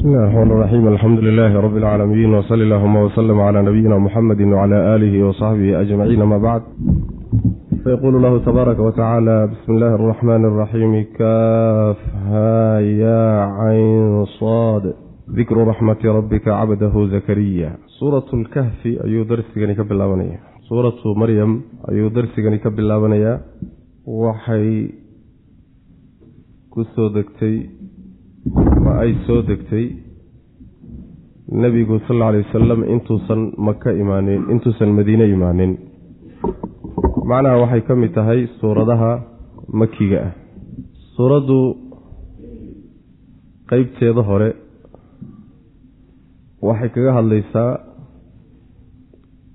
bismi illahi raxmaan raxiim alxamdu lilaahi rabbi alcaalamiin wsali allahuma wslm cla nabiyina muxamedi wcla aalihi wasaxbihi ajmaciin ama bacd fayaquulu lahu tabaaraka watacaala bismi illaahi araxmaani araxiimi kaafha ya cayn saad. Dikru raxmati rabbika cabdahu zakariya. Suuratu lkahfi ayuu darsigani ka bilaabanaya. Suuratu maryam ayuu darsigani ka bilaabanayaa waxay ku soo degtay ma ay soo degtay? Nebigu sal alay wasalam intuusan maka imaanin intuusan madiine imaanin. Macnaha waxay ka mid tahay suuradaha makiga ah. Suuraddu qeybteeda hore waxay kaga hadlaysaa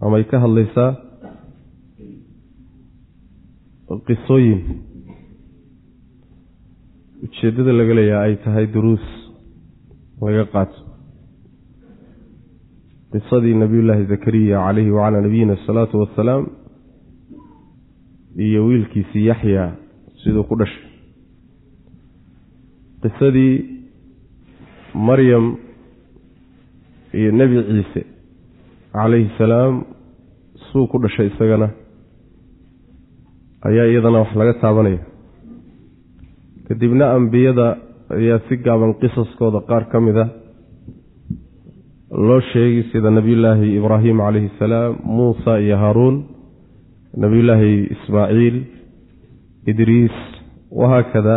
amay ka hadlaysaa qisooyin ujeeddada laga leeyaha ay tahay duruus laga qaato qisadii nabiyullaahi zakariya calayhi wacalaa nabiyina asalaatu wassalaam iyo wiilkiisii yaxya siduu ku dhashay. Qisadii maryam iyo nebi ciise calayhi salaam suu ku dhashay isagana ayaa iyadana wax laga taabanaya kadibna ambiyada ayaa si gaaban qisaskooda qaar ka mid a loo sheegay sida nebiyullaahi ibraahim calayhi salaam muusa iyo haaruun nebiyullaahi ismaaciil idriis. Wahaakada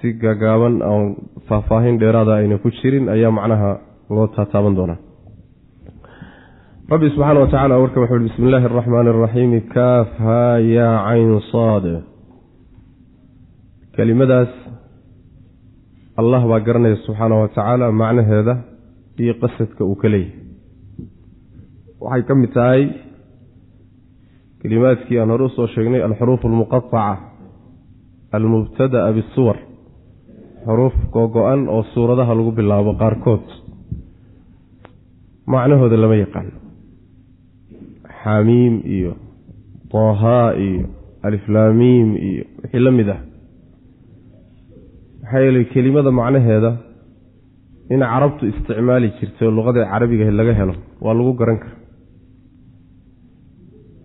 si gagaaban oon faahfaahin dheeraada ayna ku jirin ayaa macnaha loo taataaban doonaa. Rabbi subxaana wa tacala warka wuxu uhi bismi illaahi araxmaani araxiimi kaafha yaa cayn saad kelimadaas allah baa garanaya subxaana wa tacaala macnaheeda iyo qasadka uu ka leeyahay. Waxay ka mid tahay kelimaadkii aan hore u soo sheegnay alxuruuf almuqaaca almubtada'a bisuwar xuruuf googo-an oo suuradaha lagu bilaabo qaarkood. Macnahooda lama yaqaano xamiim iyo toohaa iyo aliflaamiim iyo wixii la mid ah maxaa yeelay kelimada macnaheeda in carabtu isticmaali jirtay oo luqada carabiga laga helo waa lagu garan kara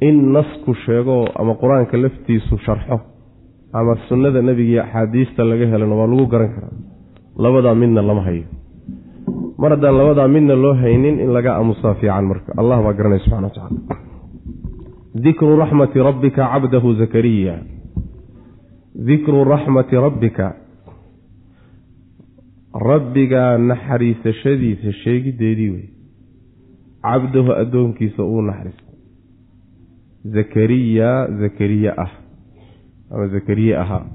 in nasku sheego ama qur'aanka laftiisu sharxo ama sunnada nebiga iyo axaadiista laga helona waa lagu garan karaa labadaa midna lama hayo. Mar haddaan labadaa midna loo haynin in laga aamusaa fiican marka. Allah baa garanaya subxana wa tacala dikru raxmati rabbika cabdahu zakariya. Dikru raxmati rabbika rabbigaa naxariisashadiisa sheegideedii wey cabdahu addoonkiisa uu naxariistay. Zakariya zakariye ah. Ama zakariye ahaa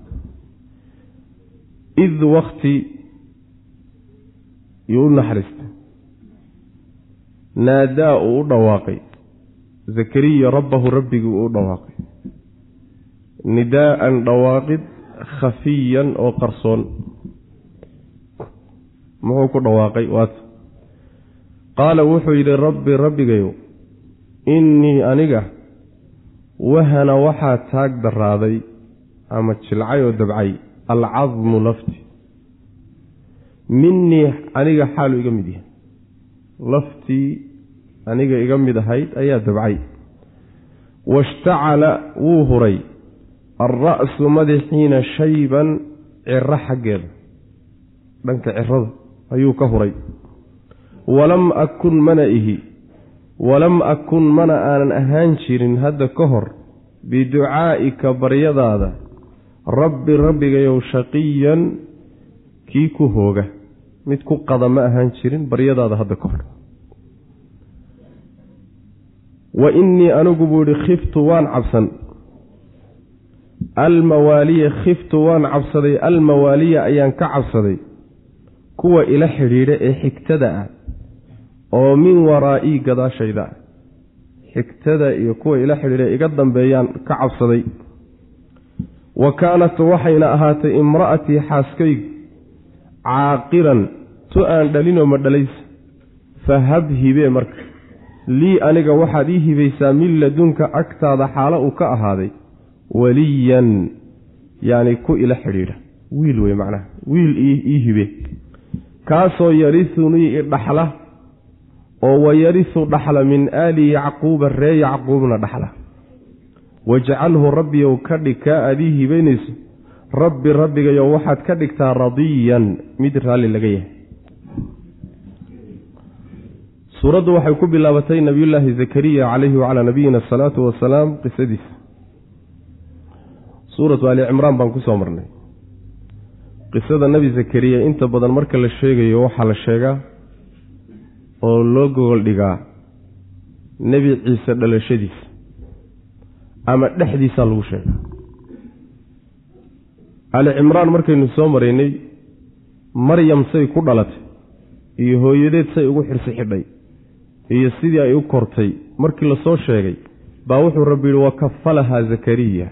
id wakti yuu u naxariistay. Naadaa uu u dhawaaqay. Zakariya rabbahu rabbigii uu u dhawaaqay. Nidaa'an dhawaaqid khafiyan oo qarsoon muxuu ku dhawaaqay? Waata qaala wuxuu yidhi rabbi rabbigayow innii aniga wahana waxaa taag daraaday ama jilcay oo dabcay alcadmu lafti. Minnii aniga xaalu iga mid yahay. Laftii aniga iga mid ahayd ayaa dabcay. Washtacala wuu huray alra'su madaxiina shayban ciro xaggeeda. Dhanka cirada ayuu ka huray. Walam akun mana ihi. Walam akun mana aanan ahaan jirin hadda ka hor biducaa'ika baryadaada. Rabbi rabbigayow shaqiyan kii ku hooga. Mid ku qada ma ahaan jirin baryadaada hadda ka hor. Wa innii anigu buu idhi khiftu waan cabsan. Almawaaliya khiftu waan cabsaday. Almawaaliya ayaan ka cabsaday kuwa ila xidhiidha ee xigtada ah oo min waraa'ii gadaashayda. Xigtada iyo kuwa ila xidhiidha iga dambeeyaan ka cabsaday. Wa kaanat waxayna ahaatay imra'atii xaaskaygu caaqiran tu aan dhalinoo ma dhalaysa fahab hibee marka. Lii aniga waxaad ii hibaysaa min ladunka agtaada xaalo uu ka ahaaday waliyan yacni ku ila xidhiidha. Wiil wey macnaha. Wiil ii hibe kaasoo yarisunii idhaxla oo wayarisu dhaxla min aali yacquuba ree yacquubna dhaxla. Wajcalhu rabbiyow ka dhig kaa adii hibaynayso. Rabbi rabbigayo waxaad ka dhigtaa radiyan mid raalli laga yahay. Suuraddu waxay ku bilaabatay nabiyullaahi zakariya calayhi wacalaa nabiyina asalaatu wasalaam qisadiisa suuratu ali cimraan baan ku soo marnay qisada nebi zakariya inta badan marka la sheegayo waxaa la sheegaa oo loo gogol dhigaa nebi ciise dhalashadiisa ama dhexdiisaa lagu sheegaa ali cimraan markaynu soo maraynay maryam say ku dhalatay iyo hooyadeed say ugu xirsi xidhay iyo sidii ay u kortay markii la soo sheegay baa wuxuu rabbi yihi wakafalahaa zakariya.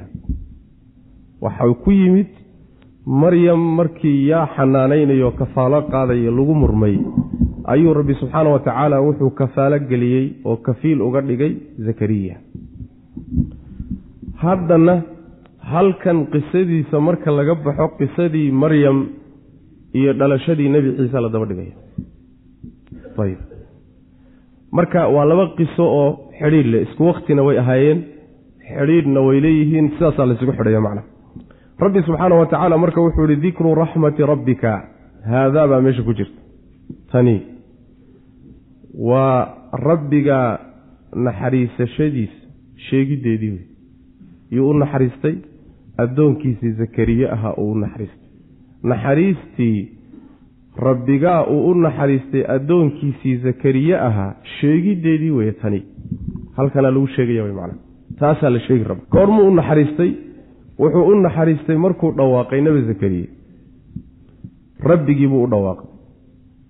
Waxau ku yimid maryam markii yaa xanaanaynayo kafaalo qaadaya lagu murmay ayuu rabbi subxaana wa tacaala wuxuu kafaalo geliyey oo kafiil uga dhigay zakariya. Haddana halkan qisadiisa marka laga baxo qisadii maryam iyo dhalashadii nebi ciise la daba dhigaya ayb marka waa laba qiso oo xidhiidh leh. Isku waktina way ahaayeen xidhiidhna way leeyihiin sidaasaa laysugu xidhaya macna rabbi subxaana wa tacaala marka wuxuu yihi dikru raxmati rabbika. Haadaa baa meesha ku jirta. Tani waa rabbiga naxariisashadiisa sheegiddeedii wey. Yuu u naxariistay addoonkiisii zakariye ahaa uu u naxariistay. Naxariistii rabbigaa uu u naxariistay addoonkiisii zakariye ahaa sheegiddeedii weye tani. Halkanaa lagu sheegaya wy macnaa taasaa la sheegi raba goormuu u naxariistay wuxuu u naxariistay markuu dhawaaqay nebi zakariye rabbigii buu u dhawaaqay.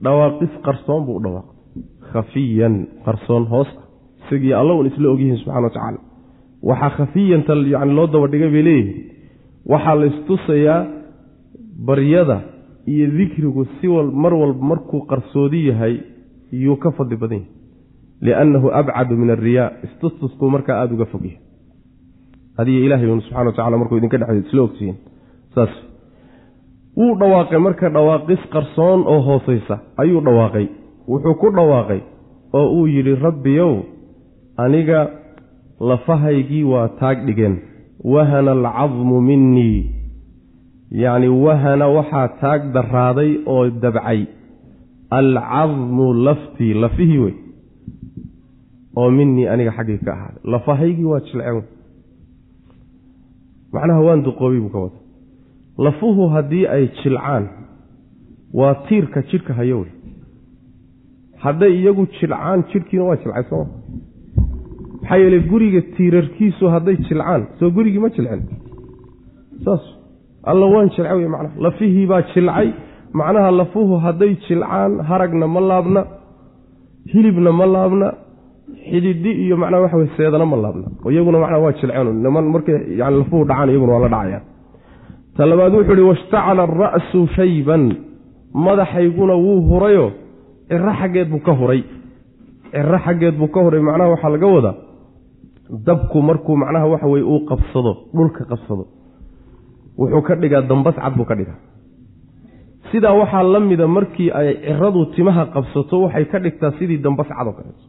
Dhawaaqis qarsoon buu u dhawaaqay. Khafiyan qarsoon hoos isagii alla un isla ogyihiin subxana wa tacaala. Waxaa khafiyanta yani loo daba dhigay bay leeyihiin. Waxaa la istusayaa baryada iyo dikrigu si mar walba markuu qarsoodi yahay yuu ka fadli badan yahay. Liannahu abcadu min alriyaa istustuskuu markaa aada uga fog yahay adiga ilahay un subxana wa tacala markuu idinka dhexeeyo isla ogtihiin saas. Wuu dhawaaqay marka dhawaaqis qarsoon oo hooseysa ayuu dhawaaqay. Wuxuu ku dhawaaqay oo uu yidhi rabbiyow aniga lafahaygii waa taag dhigeen. Wahana alcadmu minii yacni wahana waxaa taag daraaday oo dabcay. Alcadmu laftii lafihii wey. Oo minii aniga xaggii ka ahaaday lafahaygii waa jilceen macnaha waan duqoobay buu ka wada lafuhu haddii ay jilcaan waa tiirka jidhka hayo wey. Hadday iyagu jilcaan jidhkiina waa jilcay sooma maxaa yeele guriga tiirarkiisu hadday jilcaan soo gurigii ma jilcin. Saas alla waan jilca wey macnaha. Lafihii baa jilcay macnaha lafuhu hadday jilcaan haragna ma laabna hilibna ma laabna xididi iyo macnaha waxa wey seedana ma laabna. Iyaguna macnaha waa jilceen niman markay yani lafuhu dhacaan iyaguna waa la dhacayaan. Ta labaad wuxuu ihi washtacala ara'su shayban. Madaxayguna wuu hurayo. Ciro xaggeed buu ka huray. Ciro xaggeed buu ka huray. Macnaha waxaa laga wadaa dabku markuu macnaha waxa weye uu qabsado dhulka qabsado wuxuu ka dhigaa dambas cad buu ka dhigaa. Sidaa waxaa la mida markii ay ciradu timaha qabsato waxay ka dhigtaa sidii dambas cad oo kaleeto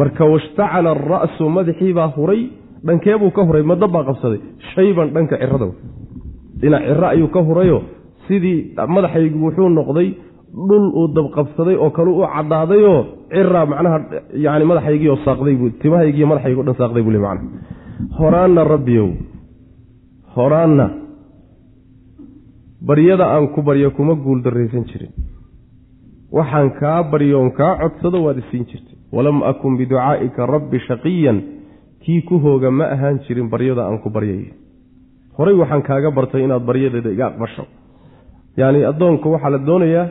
marka washtacala ara'su madaxiibaa huray dhankeebuu ka huray ma dabbaa qabsaday? Shayban dhanka cirada dhinac ciro ayuu ka hurayo. Sidii madaxaygu wuxuu noqday dhul uu dabqabsaday oo kale u caddaadayoo cira macnaha yani madaxaygiioo saaqday buu timahaygiiyo madaxaygi o dhan saaqday buu le macnaha. Horaanna rabbiyow. Horaanna baryada aan ku baryo kuma guul darraysan jirin. Waxaan kaa baryoon kaa codsado waad isiin jirtay walam akun biducaa'ika rabbi shaqiyan. Kii ku hooga ma ahaan jirin baryada aan ku baryaya horay waxaan kaaga bartay inaad baryadeeda iga aqbasho yacni addoonku waxaa la doonayaa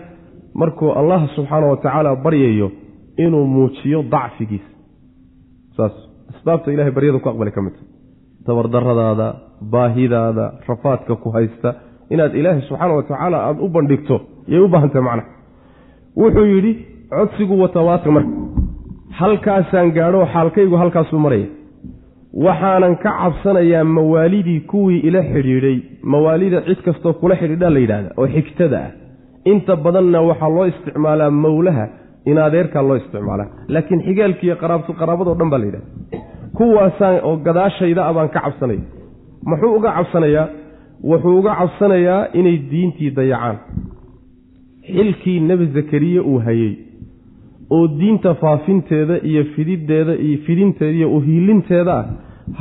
markuu allah subxaana wa tacaala baryayo inuu muujiyo dacfigiisa. Saas asbaabta ilahay baryada ku aqbali ka midta tabardaradaada baahidaada rafaadka ku haysta inaad ilaahay subxaana wa tacaala aada u bandhigto yay u baahantahay macnaha wuxuu yidhi codsigu watawaatir marka halkaasaan gaadho xaalkaygu halkaasuu maraya. Waxaanan ka cabsanayaa mawaalidii kuwii ila xidhiidhay. Mawaalida cid kastoo kula xidhiidhaa la yidhahda oo xigtada ah. Inta badanna waxaa loo isticmaalaa mawlaha in adeerkaa loo isticmaalaa. Laakiin xigaalkiiyo qaraabadoo dhan baa la yidhahda kuwaasaan oo gadaashayda a baan ka cabsanaya muxuu uga cabsanayaa? Wuxuu uga cabsanayaa inay diintii dayacaan. Xilkii nebi zakariya uu hayey oo diinta faafinteeda iyo fididdeeda iyo fidinteeda iyo uhiilinteeda ah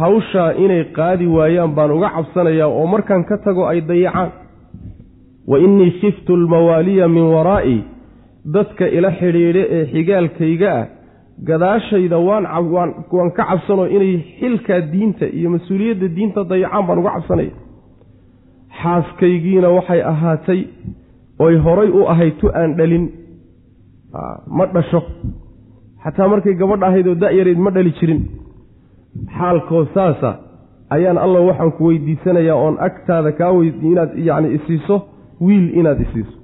hawshaa inay qaadi waayaan baan uga cabsanayaa oo markaan ka tago ay dayacaan. Wa innii khiftu almawaaliya min waraa'i dadka ila xidhiidhe ee xigaalkayga ah gadaashayda waan waan ka cabsanoo inay xilkaa diinta iyo mas'uuliyadda diinta dayacaan baan uga cabsanaya. Xaaskaygiina waxay ahaatay oy horay u ahayd tu aan dhalin ma dhasho. Xataa markay gabadh ahayd oo da-yareed ma dhali jirin. Xaalkoo saasa ayaan allah waxaan ku weydiisanayaa oon agtaada kaa inaad yacni isiiso wiil inaad isiiso.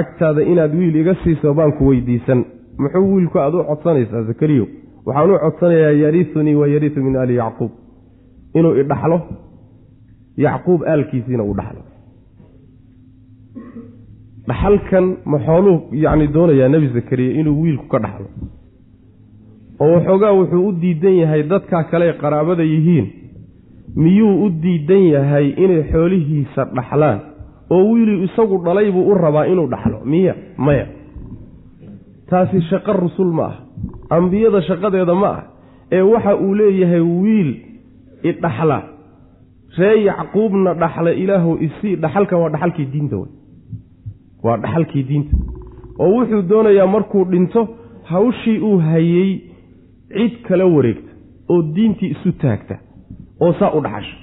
Agtaada inaad wiil iga siiso baan ku weydiisan. Muxuu wiilku aad u codsanaysaa zakariyo? Waxaan u codsanayaa yarisunii wa yarisu min aali yacquub. Inuu idhaxlo yacquub aalkiisiina uu dhaxlo dhaxalkan maxooluu yacni doonayaa nebi zakariya inuu wiilku ka dhaxlo? Oo waxoogaa wuxuu u diidan yahay dadkaa kale qaraabada yihiin. Miyuu u diidan yahay inay xoolihiisa dhaxlaan? Oo wiilii isagu dhalay buu u rabaa inuu dhaxlo? Miya maya. Taasi shaqo rusul ma ah. Ambiyada shaqadeeda ma ah. Ee waxa uu leeyahay wiil idhaxla ree yacquubna dhaxla ilaahu isii dhaxalkan waa dhaxalkii diinta wey waa dhaxalkii diinta. Oo wuxuu doonayaa markuu dhinto hawshii uu hayey cid kala wareegta oo diintii isu taagta oo saa u dhaxasha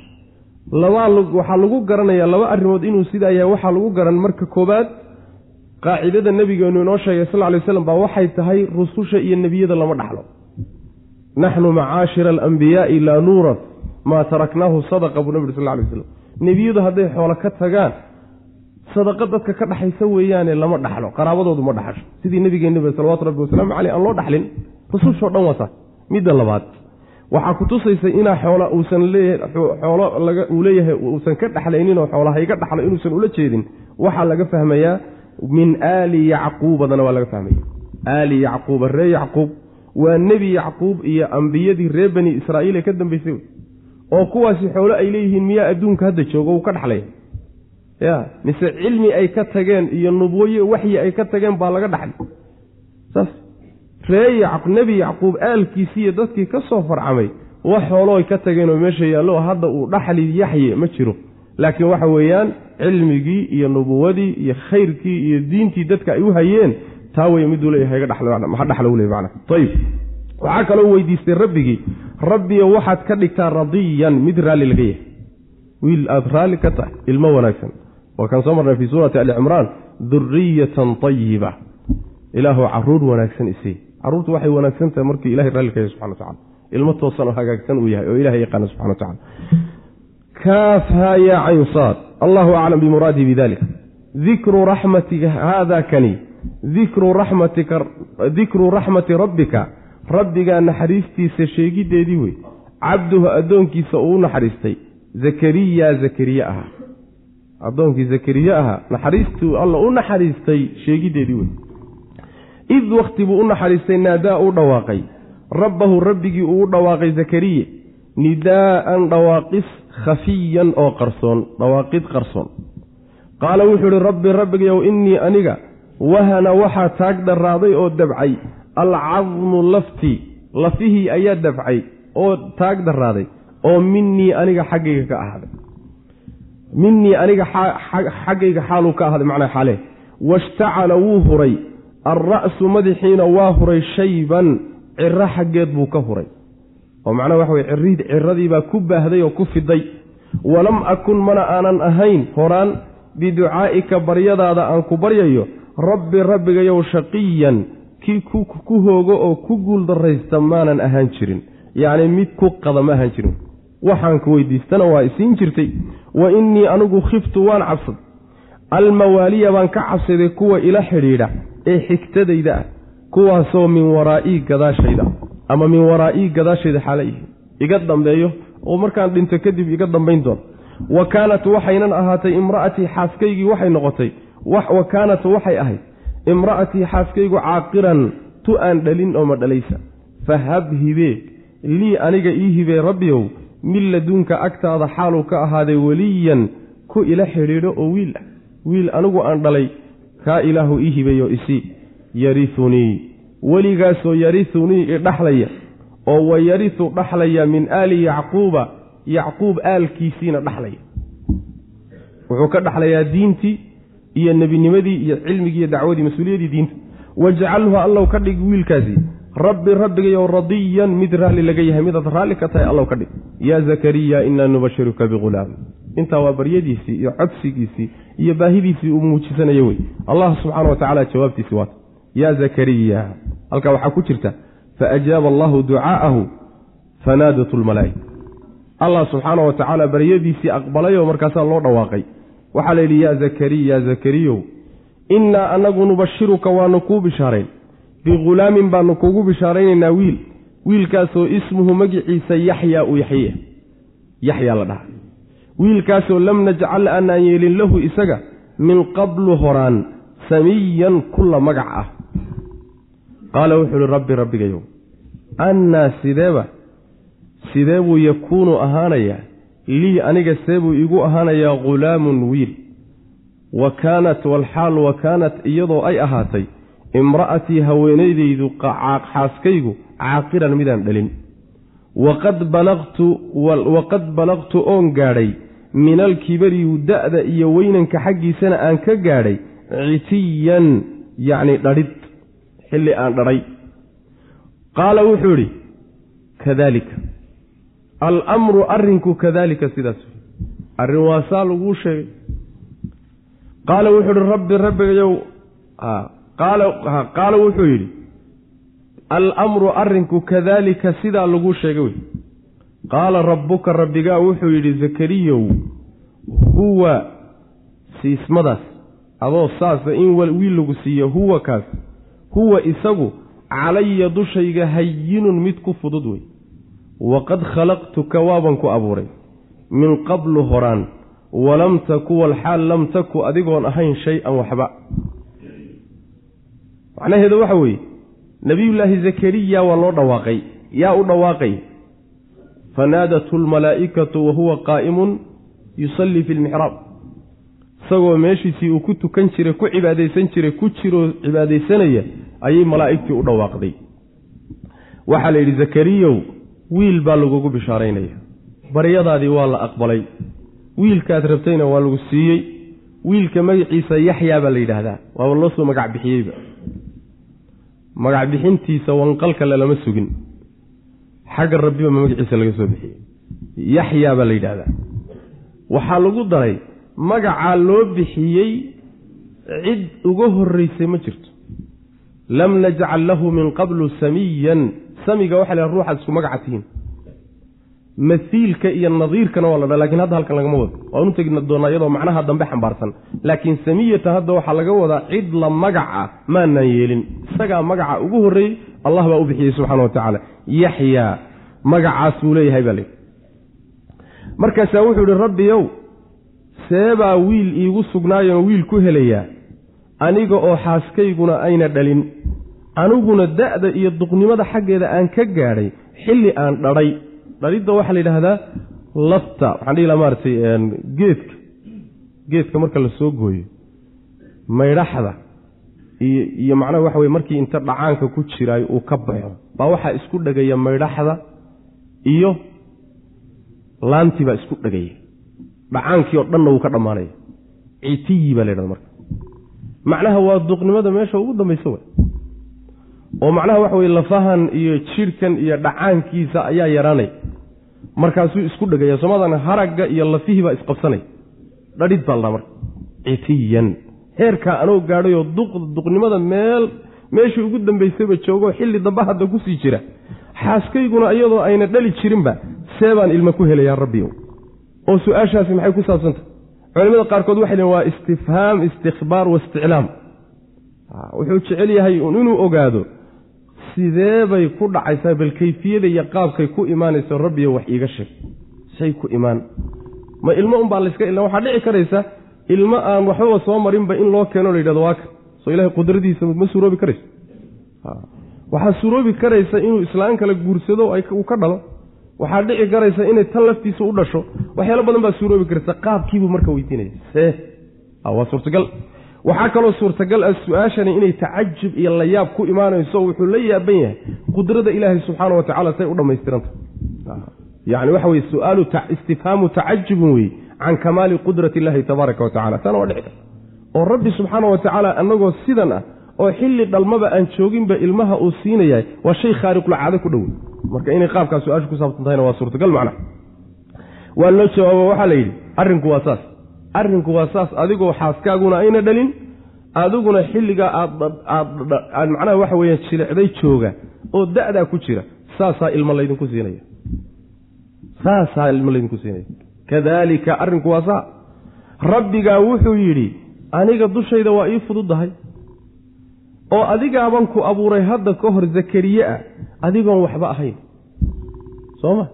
labaa waxaa lagu garanayaa laba arrimood inuu sidaa yahay waxaa lagu garan marka koobaad. Qaacidada nebigeenu inoo sheegay sal ly slam baa waxay tahay rususha iyo nebiyada lama dhaxlo. Naxnu macaashira alambiyaai laa nuurat maa taraknaahu sadaqa buu nebi uri sal lay slam nebiyadu hadday xoolo ka tagaan sadaqa dadka ka dhaxaysa weeyaane lama dhaxlo qaraabadoodu ma dhaxasho. Sidii nebigeenaba salawatu rabbi wasalaamu caleyh aan loo dhaxlin rusushoo dhan saas midda labaad waxaa ku tusaysa inaa xoola uusan leeyahay xoolo uu leeyahay uusan ka dhaxlayninoo xoolahayga dhaxlo inuusan ula jeedin waxaa laga fahmayaa min aali yacquubadana waa laga fahmaya. Aali yacquuba ree yacquub waa nebi yacquub iyo ambiyadii reer bani israa'iil ee ka dambaysay oo kuwaasi xoolo ay leeyihiin miyaa adduunka hadda joogo uu ka dhaxlaya ya mise cilmi ay ka tageen iyo nubwaye waxyi ay ka tageen baa laga dhaxlay. Saas. Ree nebi yacquub aalkiisiiyo dadkii ka soo farcamay wax xoolo ay ka tageenoo meesha yaallo hadda uu dhaxli yaxye ma jiro. Laakiin waxa weeyaan cilmigii iyo nubuwadii iyo khayrkii iyo diintii dadka ay u hayeen taa wey miduu leeyahay ha dhaxla u ley man ayib waxaa kaloo weydiistay rabbigii rabbiyo waxaad ka dhigtaa radiyan mid raalli laga yahay. Wiil aada raalli ka tahay ilmo wanaagsan waa kaan soo marnay fii suurati ali cimraan duriyatan ayiba ilaahu carruur wanaagsan isii caruurtu waxay wanaagsan tahay markii ilahay raalli ka yahay subxana wa ilmo toosan oo hagaagsan uu yahay oo ilahay yaqaana subxana wa tacala kaafhaa yaa cayn saad allahu aclam bimuraadihi bidalika dikru raxmatika haada kani. Dikru raxmati rabbika. Rabbigaa naxariistiisa sheegiddeedii wey cabduhu addoonkiisa uu naxariistay. Zakariya zakariye ahaa addoonkii zakariye ahaa naxariistuu alla u naxariistay sheegiddeedii wey id wakhti buu u naxariistay naadaa uu dhawaaqay. Rabbahu rabbigii uu u dhawaaqay zakariye nidaa'an dhawaaqis khafiyan oo qarsoon dhawaaqid qarsoon. Qaala wuxuu ihi rabbi rabbigayow innii aniga wahana waxaa taag dharraaday oo dabcay. Alcadmu laftii lafihii ayaa dabcay oo taag darraaday oo minii aniga xaggayga ka ahaaday minii aniga xaggayga xaaluu ka ahaaday macnaa xalee washtacala wuu huray. Alra'su madaxiina waa huray shayban. Ciro xaggeed buu ka huray. Oo macnaha waxa weye ciradiibaa ku baahday oo ku fiday walam akun mana aanan ahayn horaan biducaa'ika baryadaada aan ku baryayo rabbi rabbigayow shaqiyan kii ku hoogo oo ku guul darraysta maanan ahaan jirin. Yacni mid ku qada ma ahaan jirin. Waxaan ku weydiistana waa isiin jirtay wa innii anigu khiftu waan cabsad. Almawaaliya baan ka cabsaday kuwa ila xidhiidha ee xigtadayda ah kuwaasoo min waraa'ii gadaashayda ama min waraa'ii gadaashayda xaala yihiin iga dambeeyo oo markaan dhinto kadib iga dambayn doon. Wa kaanat waxaynan ahaatay imra'atii xaaskaygii waxay noqotay wa kaanat waxay ahayd imra'atii xaaskaygu caaqiran tu aan dhalin oo ma dhalaysa. Fahab hibee lii aniga ii hibee rabbiyow min laduunka agtaada xaaluu ka ahaaday weliyan ku ila xidhiidho oo wiil ah wiil anigu aan dhalay kaa ilaahu ii hibeeyo isii yariunii weligaasoo yariunii idhaxlaya oo wa yariu dhaxlaya min aali yacquuba yacquub aalkiisiina dhaxlaya. Wuxuu ka dhaxlayaa diintii iyo nebinimadii iyo cilmigii iyo dacwadii mas'uuliyaddii diinta. Wajcalhu allow ka dhig wiilkaasi rabbi rabbigayow radiyan mid raalli laga yahay midaad raalli ka tahay allow ka dhig. Yaa zakariya inaa nubashiruka bighulaam intaa waa baryadiisii iyo codsigiisii iyo baahidiisii uu muujisanayo wey. Allah subxaana wa tacala jawaabtiisi waata yaa zakariya halkaa waxaa ku jirta faajaaba allahu ducaa'ahu fanaadat lmalaa'ika allah subxaana wa tacaala baryadiisii aqbalayoo markaasaa loo dhawaaqay. Waxaa la yidhi yaa zakariya zakariyow innaa anagu nubashiruka waanu kuu bishaarayn bighulaamin baanu kuugu bishaaraynaynaa wiil wiilkaasoo ismuhu magiciisa yaxyaa uu yaxye yaxyaa la dhaha wiilkaasoo lam najcal aanaan yeelin lahu isaga min qablu horaan samiyan kulla magac ah qaala wuxuu uhi rabbi rabbigayow annaa sideeba sidee buu yakuunu ahaanayaa lii aniga see buu igu ahaanayaa ghulaamun wiil wa kaanat walxaal wa kaanat iyadoo ay ahaatay imra'atii haweenaydaydu xaaskaygu caaqiran midaan dhalin. Waqad balaqtu oon gaadhay min alkibari da'da iyo weynanka xaggiisana aan ka gaadhay citiyan yacni dhadhid xilli aan dhadhay qaala wuxuu idhi kadaalika. Alamru arrinku kadaalika sidaas arrin waa saa laguu sheegay. Qaala wuxuu ihi rabbi rabbigayow qaala wuxuu yidhi alamru arrinku kadaalika sidaa laguu sheegay wey qaala rabbuka rabbigaa wuxuu yidhi zakariyow huwa siismadaas adoo saasa in wiil lagu siiyo huwa kaas huwa isagu calaya dushayga hayinun mid ku fudud wey waqad khalaqtuka waaban ku abuuray. Min qablu horaan walam taku walxaal lam taku adigoon ahayn shay-an waxba macnaheedu waxa weeye nebiyullaahi zakariya waa loo dhawaaqay yaa u dhawaaqay. Fanaadathu lmalaa'ikatu wa huwa qaa'imun yusallii fi lmixraab isagoo meeshiisii uu ku tukan jiray ku cibaadaysan jiray ku jiroo cibaadaysanaya ayay malaa'igtii u dhawaaqday. Waxaa la yidhi zakariyow wiil baa lagugu bishaaraynaya. Baryadaadii waa la aqbalay. Wiilkaad rabtayna waa lagu siiyey. Wiilka magaciisa yaxyaa baa la yidhaahdaa. Waaba loo soo magac bixiyeyba magac bixintiisa wanqalkale lama sugin. Xagga rabbiba ma magaciisa laga soo bixiyey. Yaxyaa baa la yidhaahdaa. Waxaa lagu daray magacaa loo bixiyey cid uga horreysay ma jirto. Lam najcal lahu min qablu samiyan. Samiga waxa la ruuxaad isku magaca tihiin masiilka iyo nadiirkana waa la dha laakiin hadda halkan lagama wado. Waan u tegi doonaa iyadoo macnaha dambe xambaarsan. Laakiin samiyata hadda waxaa laga wadaa cid la magaca maanaan yeelin. Isagaa magaca ugu horreeyey allah baa u bixiyey subxana wa tacaala. Yaxyaa magacaas buu leeyahay baa layidhi markaasaa wuxuu ihi rabbiyow seebaa wiil iigu sugnaayoon wiil ku helayaa aniga oo xaaskayguna ayna dhalin. Aniguna da'da iyo duqnimada xaggeeda aan ka gaadhay xilli aan dhadhay dhalidda waxaa la yidhaahdaa lafta. Waxaan dhihi laha maaratay geedka. Geedka marka la soo gooyo maydhaxda iyo macnaha waxa weye markii inta dhacaanka ku jiraayo uu ka baxo baa waxaa isku dhegaya maydhaxda iyo laantii baa isku dhegaya. Dhacaankii oo dhanna wuu ka dhammaanaya. Citiyi baa la yidhahda marka. Macnaha waa duqnimada meesha ugu dambaysa wey oo macnaha waxa weye lafahan iyo jidhkan iyo dhacaankiisa ayaa yaraanay markaasuu isku dhegaya somadan haragga iyo lafihii baa isqabsanay. Dhadhid baa ladhaa marka citiyan. Heerkaa anoo gaadhayoo duqnimada meel meeshii ugu dambaysayba joogoo xilli dambe hadda ku sii jira. Xaaskayguna iyadoo ayna dhali jirinba see baan ilma ku helayaa rabbiyow oo su'aashaasi maxay ku saabsantah culimada qaarkood waxay lehin waa istifhaam istikhbaar waisticlaam wuxuu jecel yahay inuu ogaado sidee bay ku dhacaysaa bal kayfiyada iyo qaabkay ku imaanayso rabbiyo wax iiga sheeg. Say ku imaan. Ma ilmo unbaa layska ila waxaa dhici karaysa ilmo aan waxbaba soo marinba in loo keeno la yidhahdo waa kan soo ilahay qudradiisa ma suuroobi karayso waxaa suuroobi karaysa inuu islaan kale guursado uu ka dhalo. Waxaa dhici karaysa inay tan laftiisa u dhasho. Waxyaalo badan baa suuroobi karaysa. Qaabkiibuu marka weydiinaya see waa suurtagal waxaa kaloo suurtagal ah su'aashani inay tacajub iyo layaab ku imaanayso wuxuu la yaaban yahay qudrada ilaahay subxaana wa say u dhammaystiranta yani waxa weye suaalu istifhaamu tacajubin weye can kamaali qudrati illaahi tabaaraka wa taana waa dhici oo rabbi subxaana wa tacaala annagoo sidan ah oo xilli dhalmaba aan jooginba ilmaha uu siinayahay waa shay khaariqulcaado ku dhow marka inay qaabkaa su'aashu ku saabsan tahayna waa suurtagal macnaha waa loo jawaabo waxaa la yidhi arrinku waa saas arrinku waa saas adigoo xaaskaaguna ayna dhalin adiguna xilligaa aadaad macnaha waxa weeyaan jilicday jooga oo da'daa ku jira saasaa ilmo laydinku siinaya. Saasaa ilmo laydinku siinaya. Kadaalika arrinku waa saa. Rabbigaa wuxuu yidhi aniga dushayda waa ii fududdahay oo adigaaban ku abuuray hadda ka hor zakariye ah adigoon waxba ahayn. Soo ma?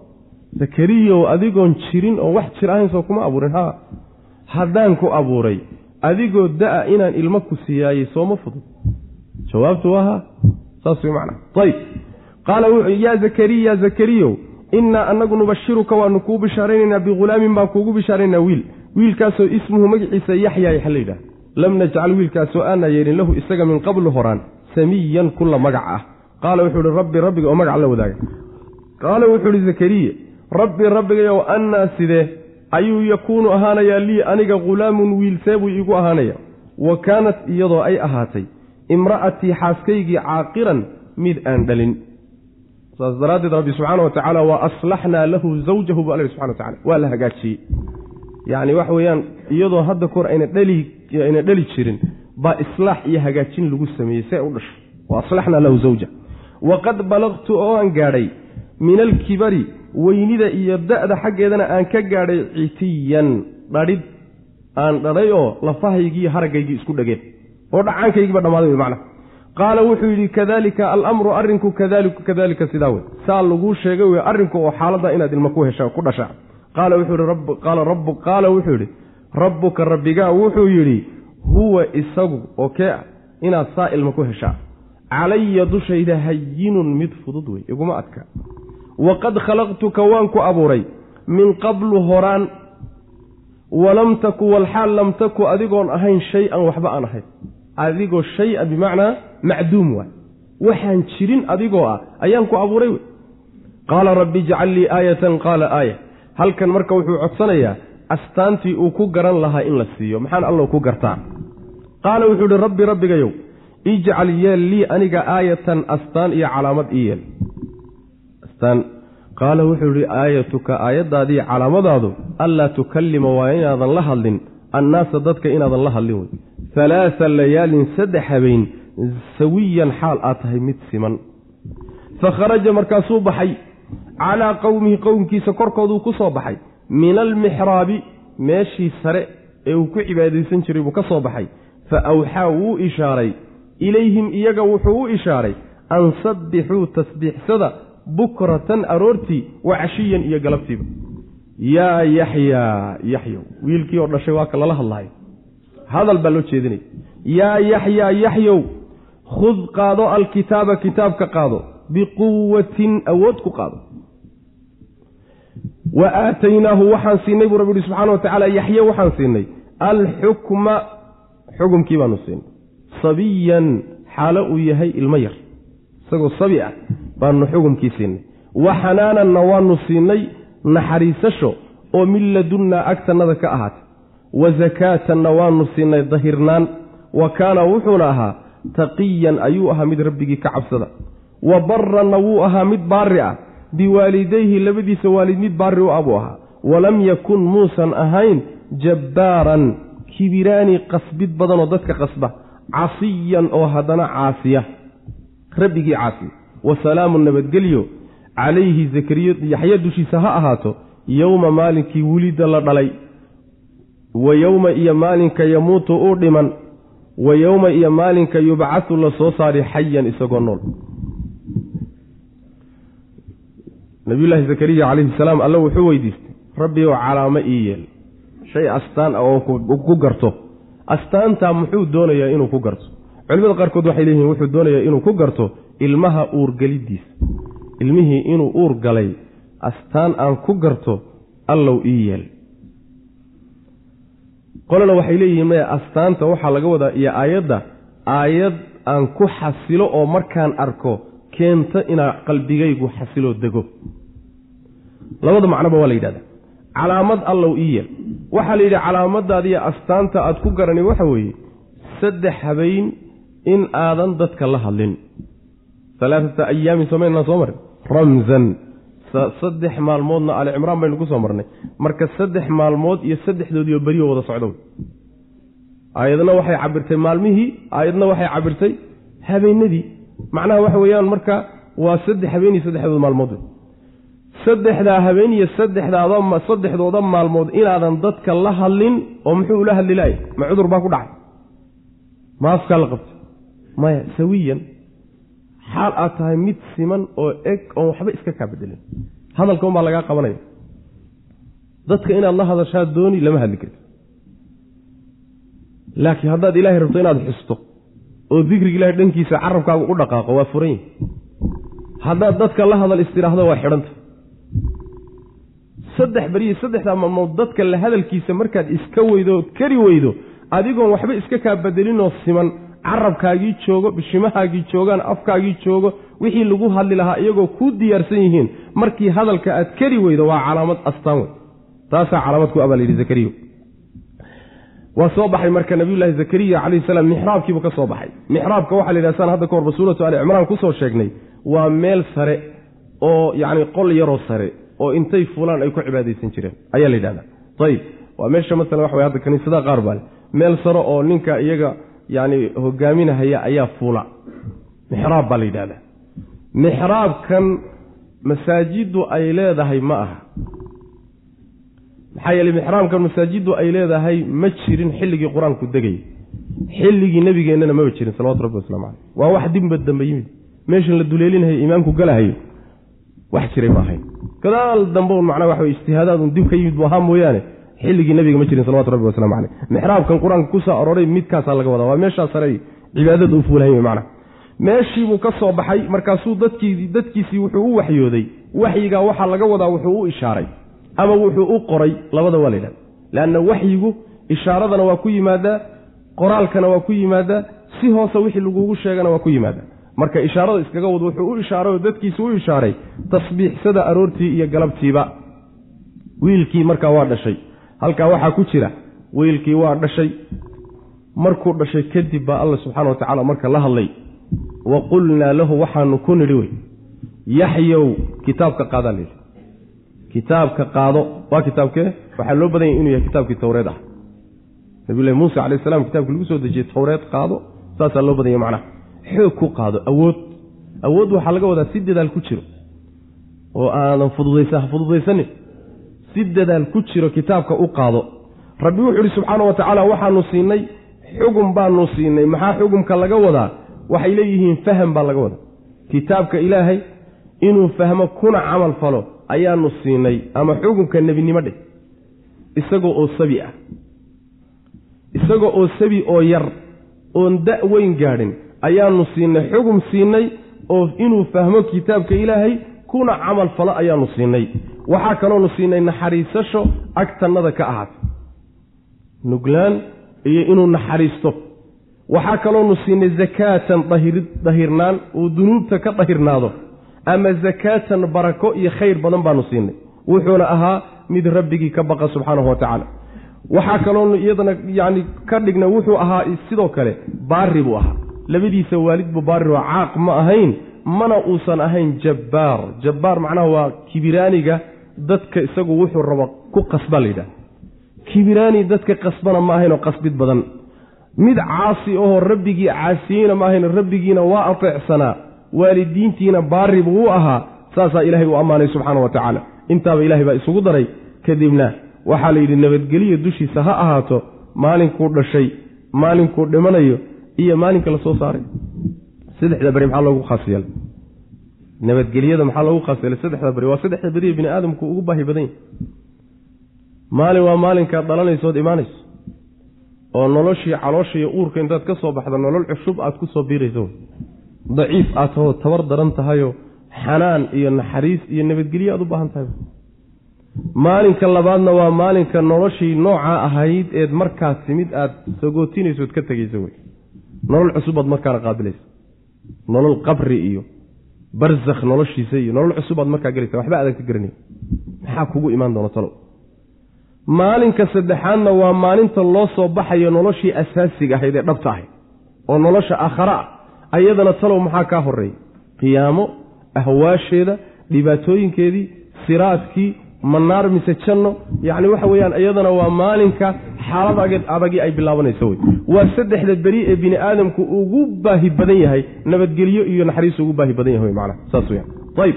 Zakariyow adigoon jirin oo wax jir ahayn soo kuma abuurin. Ha haddaan ku abuuray adigoo da'a inaan ilmo ku siyaayey sooma fudud? Jawaabtu waa ha saas way macnaa. Ayb qaala wuxuu yaa zakariya zakariyow innaa anagu nubashiruka waanu kuu bishaaraynaynaa bighulaamin baan kuugu bishaaraynaa wiil. Wiilkaasoo ismuhu magaciisa yaxyaa yaxa la yidhaha lam najcal wiilkaasoo aanaa yeelin lahu isaga min qablu horaan samiyan kulla magac ah. Qaala wuxuu ihi rabbi rabbiga oo magac la wadaaga. Qaala wuxuu ihi zakariya rabbi rabbigayow annaa sidee ayuu yakuunu ahaanayaa lii aniga ghulaamun wiil seebuu iigu ahaanaya. Wa kaanat iyadoo ay ahaatay imra'atii xaaskaygii caaqiran mid aan dhalin. Saas daraaddeed rabbi subxaana wa tacaala wa aslaxnaa lahu zawjahu bu alla subxana wa tacala waa la hagaajiyey. Yacni waxa weeyaan iyadoo hadda kahor ayna dhali ayna dhali jirin baa islaax iyo hagaajin lagu sameeyey see u dhasho. Wa aslaxnaa lahu zawja. Waqad balaqtu oo aan gaadhay min alkibari weynida iyo da'da xaggeedana aan ka gaadhay citiyan dhadhid aan dhadhay oo lafahaygii haragaygii isku dhageen oo dhacaankaygiiba dhammaaday wey macna qaala wuxuu yidhi kadalika alamru arrinku kadaliku kadalika sidaa wey saa laguu sheegay wey arrinku oo xaaladda inaad ilmo ku hesha ku dhashaa. Qaala wuxuu yidhi qaala wuxuu yidhi rabbuka rabbigaa wuxuu yidhi huwa isagu oo kee ah inaad saa ilmo ku heshaa. Calaya dushayda hayinun mid fudud wey iguma adka waqad khalaqtuka waan ku abuuray min qablu horaan walam taku walxaal lam taku adigoon ahayn shay-an waxba aan ahayn adigoo shay-an bimacnaa macduum waay waxaan jirin adigoo ah ayaan ku abuuray wey qaala rabbi ijcal lii aayatan qaala aaya halkan marka wuxuu codsanayaa astaantii uu ku garan lahaa in la siiyo maxaan allow ku gartaa qaala wuxuu ihi rabbi rabbigayow ijcal yeel lii aniga aayatan astaan iyo calaamad ii yeel astaan qaala wuxuu ihi aayatuka aayaddaadii calaamadaadu anlaa tukallima waa inaadan la hadlin annaasa dadka inaadan la hadlin wey halaasa layaalin saddex habeen sawiyan xaal aad tahay mid siman. Fa kharaja markaasuu baxay. Calaa qowmihi qowmkiisa korkooduu ku soo baxay. Min almixraabi meeshii sare ee uu ku cibaadaysan jiray buu ka soo baxay. Fa awxaa wuu ishaaray. Ilayhim iyaga wuxuu u ishaaray an sabbixuu tasbiixsada bukratan aroortii wa cashiyan iyo galabtiiba. Yaa yaxyaa yaxyow wiilkii oo dhashay waa ka lala hadlaayo hadal baa loo jeedinaya yaa yaxyaa yaxyow khud qaado alkitaaba kitaabka qaado. Biquwatin awood ku qaado. Wa aataynaahu waxaan siinay buu rabbi uhi subxana wa tacaala yaxye waxaan siinay. Alxukma xukumkii baanu siinay. Sabiyan xaalo uu yahay ilmo yar. Isagoo sabi ah baanu xukumkii siinay wa xanaananna waanu siinay naxariisasho oo min ladunnaa agtannada ka ahaatay wa sakaatanna waanu siinay dahirnaan. Wa kaana wuxuuna ahaa taqiyan ayuu ahaa mid rabbigii ka cabsada. Wa baranna wuu ahaa mid baari ah. Biwaalidayhi labadiisa waalid mid baari u abuu ahaa. Walam yakun muusan ahayn jabbaaran kibiraani qasbid badanoo dadka qasba casiyan oo haddana caasiya. Rabbigii caasiya wa salaamu nabadgelyo calayhi zakariya yaxya dushiisa ha ahaato yowma maalinkii wulida la dhalay wa yowma iyo maalinka yamuutu uu dhiman wa yowma iyo maalinka yubcatu la soo saari xayan isagoo nool. Nabiyullaahi zakariya calayhi salaam alle wuxuu weydiistay rabbi ow calaamo ii yeel shay astaan ah oo ku garto astaantaa muxuu doonayaa inuu ku garto? Culimada qaarkood waxay leeyihiin wuxuu doonayaa inuu ku garto ilmaha uurgelidiisa ilmihii inuu uur galay astaan aan ku garto allow ii yeel. Qolana waxay leeyihiin maya astaanta waxaa laga wadaa iyo aayadda aayad aan ku xasilo oo markaan arko keenta inaa qalbigaygu xasiloo dego. Labada macnoba waa la yidhahda calaamad allow ii yeel. Waxaa la yidhi calaamadaadiiyo astaanta aad ku garani waxa weeye saddex habeyn in aadan dadka la hadlin alaaata ayaamin somaynaa soo marin ramzan. Saddex maalmoodna ali cimraan baynu ku soo marnay. Marka saddex maalmood iyo saddexdoodiioo beriyo wada socdo aayadna waxay cabirtay maalmihii aayadna waxay cabirtay habeenadii. Macnaha waxa weeyaan marka waa saddex habeen iyo saddexdood maalmood. Saddexdaa habeen iyo saddexdaada saddexdooda maalmood inaadan dadka la hadlin oo muxuu ula hadli lahay? Ma cudur baa ku dhacay. Ma afkaa la qabtay maya sawiyan xaal aad tahay mid siman oo eg oon waxba iska kaa bedelin hadalka unbaa lagaa qabanaya. Dadka inaad la hadashaa dooni lama hadli karti laakiin haddaad ilaahay rabto inaad xusto oo dikriga ilahay dhankiisa carabkaaga u dhaqaaqo waa furan yahi haddaad dadka la hadal istidhaahdo waa xidhanta saddex beriyi saddexdaa maalmood dadka la hadalkiisa markaad iska weydo kari weydo adigoon waxba iska kaa bedelinoo siman carabkaagii joogo bishimahaagii joogaan afkaagii joogo wixii lagu hadli lahaa iyagoo kuu diyaarsan yihiin markii hadalka aad kari weydo waa calaamad astaan wey taasaa calaamad ku abaa layidhi zakariya waa soo baxay marka nabiyullaahi zakariya calayhi salaam mixraabkiibuu ka soo baxay. Mixraabka waxaa la yidhaha saan hadda ka horba suuratu ali cimraan ku soo sheegnay. Waa meel sare oo yacni qol yaroo sare oo intay fulaan ay ku cibaadaysan jireen. Ayaa la yidhahdaa. Ayib waa meesha masalan waxa way hadda kaniisadaha qaar baa le meel sare oo ninka iyaga yacni hogaaminahaya ayaa fuula. Mixraab baa la yidhahdaa mixraabkan masaajiddu ay leedahay ma aha. Maxaa yeeley mixraabkan masaajiddu ay leedahay ma jirin xilligii qur'aanku degayay xilligii nebigeennana maba jirin salawatu rabbi waslamu caleyh waa wax dibba dambe yimid. Meeshan la duleelinahayo imaamku galahayo. Wax jiray ma ahayn. Gadaal dambe un macnaa waxa wey ijtihaadaadun dib ka yimid bu ahaa mooyaane xilligii nabiga ma jirin salawatu rabbi waslamu caleyh. Mixraabkan qur'aanka ku soo arooray midkaasaa laga wadaa. Waa meeshaa sare cibaadada u fuulahay wey macnaha meeshiibuu ka soo baxay markaasuu dadkii dadkiisii wuxuu u waxyooday. Waxyigaa waxaa laga wadaa wuxuu u ishaaray. Ama wuxuu u qoray labada waa la yidhahda leanna waxyigu ishaaradana waa ku yimaadaa qoraalkana waa ku yimaadaa si hoose wixii lagugu sheegana waa ku yimaadaa. Marka ishaarada iskaga wad wuxuu u ishaaray oo dadkiisi u ishaaray tasbiixsada aroortii iyo galabtiiba. Wiilkii markaa waa dhashay halkaa waxaa ku jira wiilkii waa dhashay. Markuu dhashay kadib baa alla subxaana wa tacaala marka la hadlay. Wa qulnaa lahu waxaanu ku nidhi wey yaxyow kitaabka qaadaa layidhi kitaabka qaado waa kitaabkee? Waxaa loo badanya inuu yahay kitaabkii towreed ah. Nabiyulahi muuse calayh salam kitabkii lagu soo dejiyey towreed qaado saasaa loo badanya macnaha xoog ku qaado awood. Awood waxaa laga wadaa si dadaal ku jiro. Oo aadan fududaysa ha fududaysanin si dadaal ku jiro kitaabka u qaado. Rabbi wuxuu ihi subxaana wa tacaala waxaanu siinay xugum baanu siinay. Maxaa xugumka laga wadaa? Waxay leeyihiin faham baa laga wadaa. Kitaabka ilaahay inuu fahmo kuna camal falo ayaanu siinay ama xugumka nebinimo dheh. Isagoo oo sabi ah. Isagoo oo sabi oo yar oon da' weyn gaadhin ayaanu siinay. Xugum siinay oo inuu fahmo kitaabka ilaahay kuna camal falo ayaanu siinay waxaa kaloonu siinay naxariisasho agtannada ka ahaatay nuglaan iyo inuu naxariisto. Waxaa kaloonu siinay zakaatan dahirnaan uu dunuubta ka dahirnaado. Ama zakaatan barako iyo khayr badan baanu siinay. Wuxuuna ahaa mid rabbigii ka baqa subxaanahu wa waxaa kaloonu iyadana yacni ka dhigna wuxuu ahaa sidoo kale baari buu ahaa. Labadiisa waalid buu baari oo caaq ma ahayn mana uusan ahayn jabbaar. Jabbaar macnaha waa kibiraaniga dadka isagu wuxuu rabo ku qasbaa la yidhaha kibiraani dadka qasbana ma ahayn oo qasbid badan. Mid caasi ahoo rabbigii caasiyeyna ma ahayn rabbigiina waa ateecsanaa waalidiintiina baari buu u ahaa saasaa ilaahay u ammaanay subxaana wa tacaala. Intaaba ilahay baa isugu daray. Kadibna waxaa la yidhi nabadgeliya dushiisa ha ahaato maalinkuu dhashay maalinkuu dhimanayo iyo maalinka la soo saaray. Saddexda beri maxaa loogu khaas nabadgelyada maxaa loogu khaas yeelay saddexda beri? Waa saddexda beriye bini aadamku ugu baahi badan yahy maalin waa maalinkaad dhalanaysood imaanayso oo noloshii caloosha iyo uurka intaad ka soo baxda nolol cusub aad ku soo biirayso. Daciif aad tahoo tabar daran tahayoo xanaan iyo naxariis iyo nabadgelyo aad u baahan tahay. Maalinka labaadna waa maalinka noloshii noocaa ahayd eed markaas timid aad sagootinayso ood ka tegayso wey. Nolol cusubaad markaana qaabilaysa nolol qabri iyo barzakh noloshiisa iyo nolol cusubaad markaa gelaysa waxba aadan ka garanay maxaa kugu imaan doona talow maalinka saddexaadna waa maalinta loo soo baxayo noloshii asaasiga ahayd ee dhabta ahayd oo nolosha aakhara ah ayadana talow maxaa kaa horreeya qiyaamo ahwaasheeda dhibaatooyinkeedii siraadkii manaar mise janno? Yacni waxa weeyaan iyadana waa maalinka xaalad adagii ay bilaabanayso wey waa saddexda beri ee bini aadamku ugu baahi badan yahay nabadgelyo iyo naxariis ugu baahi badan yahay macnaha. Saas weyaan ayb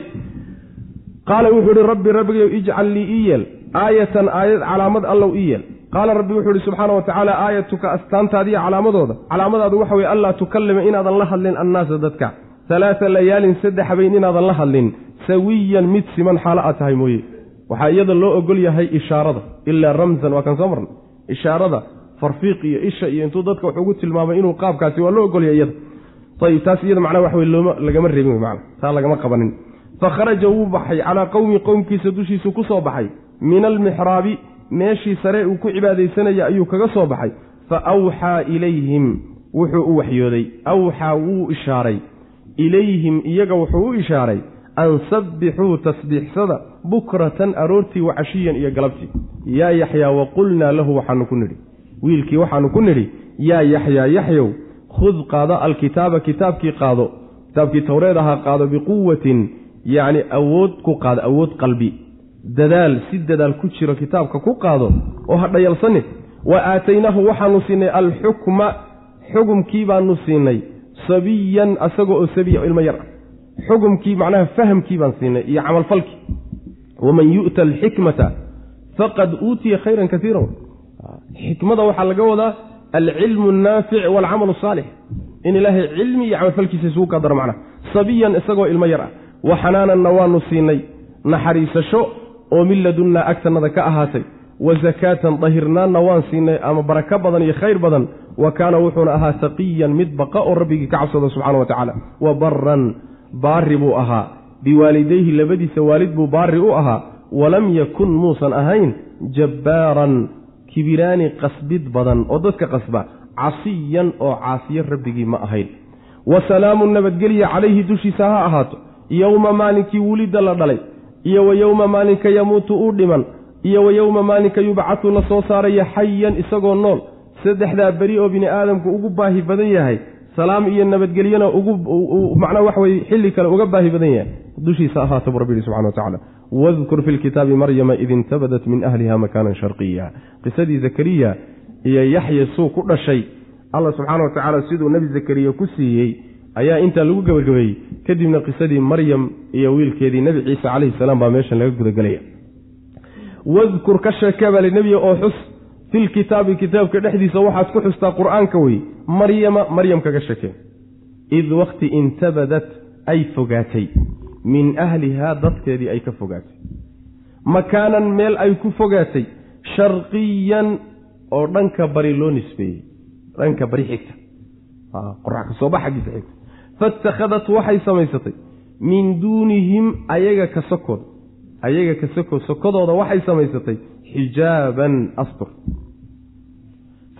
qaala wuxuu ihi rabbi rabbigayo ijcal lii ii yeel. Aayatan aayad calaamad allow ii yeel. Qaala rabbi wuxuu ihi subxaana wa tacaala aayatuka astaantaadiiyo calaamadooda calaamadaadu waxa weye anlaa tukallima inaadan la hadlin annaasa dadka. Alaaa layaalin saddex habeyn inaadan la hadlin. Sawiyan mid siman xaalo aad tahay mooye waxaa iyada loo ogol yahay ishaarada. Ilaa ramsan waa kan soo marnay. Ishaarada farfiiq iyo isha iyo intuu dadka wax ugu tilmaamay inuu qaabkaasi waa loo ogolyahay iyada. Ayib taas iyada macnaha wax wey looma lagama reebin wey taa lagama qabanin. Fakharaja wuu baxay calaa qowmi qowmkiisa dushiisu ku soo baxay. Min almixraabi meeshii sare uu ku cibaadaysanaya ayuu kaga soo baxay. Fa awxaa ilayhim wuxuu u waxyooday. Awxaa wuu ishaaray. Ilayhim iyaga wuxuu u ishaaray an sabbixuu tasbiixsada bukratan aroortii wa cashiyan iyo galabtii. Yaa yaxyaa wa qulnaa lahu waxaanu ku nidhi. Wiilkii waxaanu ku nidhi yaa yaxyaa yaxyow khud qaado alkitaaba kitaabkii qaado kitaabkii towreed ahaa qaado biquwatin yacni awood ku qaado awood qalbi. Dadaal si dadaal ku jiro kitaabka ku qaado oo ha dhayalsanin wa aataynaahu waxaanu siinay alxukma xugumkii baanu siinay sabiyan asagoo oo sabiya ilmo yar. ah xugumkii macnaha fahamkii baan siinay iyo camalfalkii. Waman yu'ta alxikmata faqad uutiya khayran kaiiran xikmada waxaa laga wadaa alcilmu annaafic waalcamal asaalix in ilaahay cilmi iyo camalfalkiisa isugu qadaro macnaha. Sabiyan isagoo ilmo yar ah. Wa xanaananna waanu siinay naxariisasho oo min ladunnaa agtannada ka ahaatay. Wa sakaatan dahirnaanna waan siinay ama barako badan iyo khayr badan. Wa kaana wuxuuna ahaa taqiyan mid baqa oo rabbigii ka cabsada subxana wa tacaala wa baran baari buu ahaa. Biwaalidayhi labadiisa waalid buu baari u ahaa. Walam yakun muusan ahayn jabbaaran kibiraani qasbid badan oo dadka qasba casiyan oo caasiyo rabbigii ma ahayn. Wa salaamun nabadgelya calayhi dushiisa ha ahaato. Yowma maalinkii wulidda la dhalay iyo wa yowma maalinka yamuutu uu dhiman iyo wa yowma maalinka yubcatu la soo saaraya xayan isagoo nool saddexdaa beri oo bini aadamku ugu baahi badan yahay salaam iyo nabadgelyona ugu macnaa waxa weye xilli kale uga baahi badan yahay. Dushiisa ahaata buu rabbi yihi subxana wa tacala wadkur fi lkitaabi maryama id intabadat min ahliha makaanan sharqiya qisadii zakariya iyo yaxya suu ku dhashay allah subxaana wa tacaala siduu nebi zakariya ku siiyey ayaa intaa lagu gabagabeeyey kadibna qisadii maryam iyo wiilkeedii nebi ciise calayhi salaam baa meeshan laga gudagelaya wadkur ka sheekee baa linebiya oo xus filkitaabi kitaabka dhexdiisa waxaad ku xustaa qur'aanka wey maryama maryam kaga sheekee id wakti intabadat ay fogaatay. Min ahlihaa dadkeedii ay ka fogaatay. Makaanan meel ay ku fogaatay. Sharqiyan oo dhanka bari loo nisbeeyey. Dhanka bari xigta. Qorax ka soo xaggiisa xigta fatakhadat waxay samaysatay. Min duunihim ayaga ka sokooda ayaga ka soko sokodooda waxay samaysatay xijaaban astur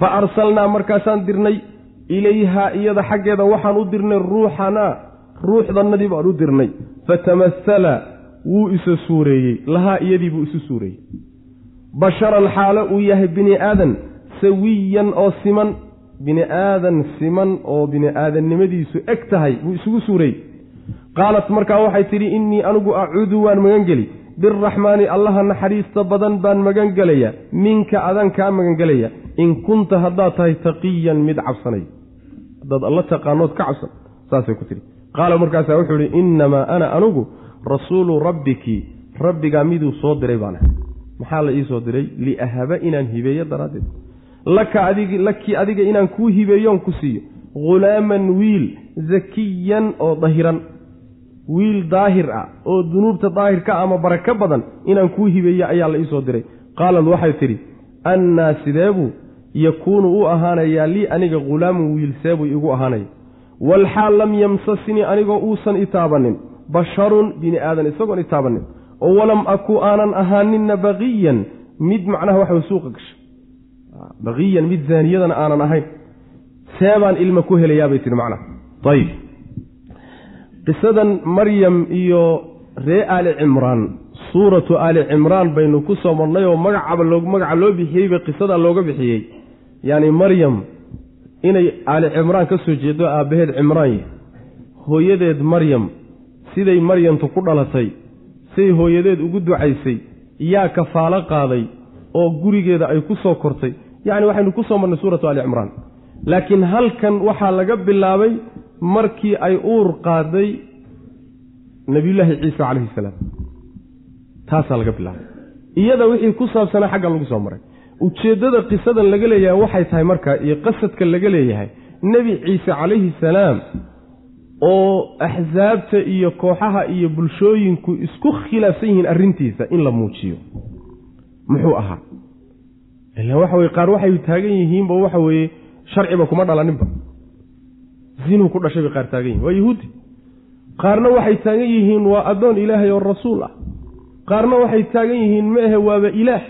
fa arsalnaa markaasaan dirnay ilayhaa iyada xaggeeda waxaan u dirnay ruuxanaa ruuxdannadii baan u dirnay. Fatamahala wuu isa suureeyey lahaa iyadiibuu isu suureeyey. Basharan xaalo uu yahay bini aadan sawiyan oo siman bini aadan siman oo bini aadannimadiisu eg tahay buu isugu suureeyey. Qaalat markaa waxay tidhi innii anigu acuudu waan magangeli biraxmaani allaha naxariista badan baan magangelaya minka adaan kaa magangelaya in kunta haddaad tahay taqiyan mid cabsanay. Haddaad alla taqaanood ka cabsan saasay ku tidhi. Qaala markaasaa wuxuu ihi innamaa ana anigu rasuulu rabbiki. Rabbigaa miduu soo diray baan ahay. Maxaa la ii soo diray? Liahaba inaan hibeeyo daraaddeed. Laka adig lakii adiga inaan kuu hibeeyoon ku siiyo. Ghulaaman wiil zakiyan oo dahiran wiil daahir ah oo dunuubta daahirka ama barako badan inaan kuu hibeeyo ayaa la iisoo diray. Qaalad waxay tidhi annaa sideebuu yakuunu u ahaanayaa lii aniga ghulaamun wiil seebuu igu ahaanaya walxaal lam yamsasnii anigoo uusan itaabanin basharun bini aadan isagoon itaabanin oo walam aku aanan ahaaninna baqiyan mid macnaha waxa suuqa gashay. Baqiyan mid zaaniyadana aanan ahayn. Seebaan ilma ku helayaabay tihi macnaha. Ayib qisadan maryam iyo ree aali cimraan. Suuratu aali cimraan baynu ku soo marnay oo magacaba magaca loo bixiyeyba qisadaa looga bixiyey. Yacni maryam inay aali cimraan ka soo jeedo aabbaheed cimraan. Yahy hooyadeed maryam siday maryamtu ku dhalatay siday hooyadeed ugu ducaysay yaa kafaalo qaaday oo gurigeeda ay ku soo kortay. Yacni waxaynu ku soo marnay suuratu aali cimraan. Laakiin halkan waxaa laga bilaabay markii ay uur qaaday nebiyullaahi ciisa calayhi salaam. Taasaa laga bilaabay. Iyada wixii ku saabsanaa xaggan lagu soo maray. Ujeeddada qisadan laga leeyahay waxay tahay marka iyo qasadka laga leeyahay. Nebi ciise calayhi salaam oo axsaabta iyo kooxaha iyo bulshooyinku isku khilaafsan yihiin arrintiisa in la muujiyo. Muxuu ahaa? Ilaan waxa weye qaar waxay taagan yihiinba waxa weeye sharciba kuma dhalaninba zinuu ku dhashay bay qaar taagan yihiin waa yahuudi qaarna waxay taagan yihiin waa addoon ilaahay oo rasuul ah. Qaarna waxay taagan yihiin ma waaba ilaah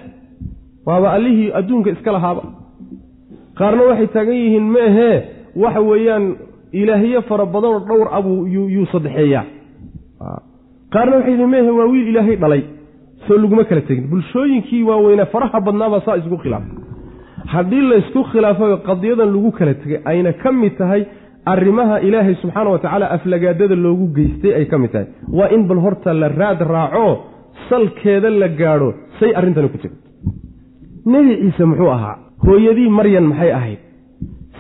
waaba allihii adduunka iska lahaaba. Qaarna waxay taagan yihiin ma ahee waxa weeyaan ilaahyo fara badanoo dhowr abuu yuu saddexeeyaa qaarna waxay yihiin ma ahe waa wiil ilaahay dhalay soo laguma kala tegin. Bulshooyinkii waaweynaa faraha badnaabaa saa isku khilaafay haddii laysku khilaafayo qadiyadan lagu kala tegay ayna ka mid tahay arrimaha ilaahay subxaana wa tacaala aflagaadada loogu geystay ay ka mid tahay. Waa in bal horta la raad raaco salkeeda la gaadho say arrintani ku jirto. Nebi ciise muxuu ahaa hooyadii maryan maxay ahayd?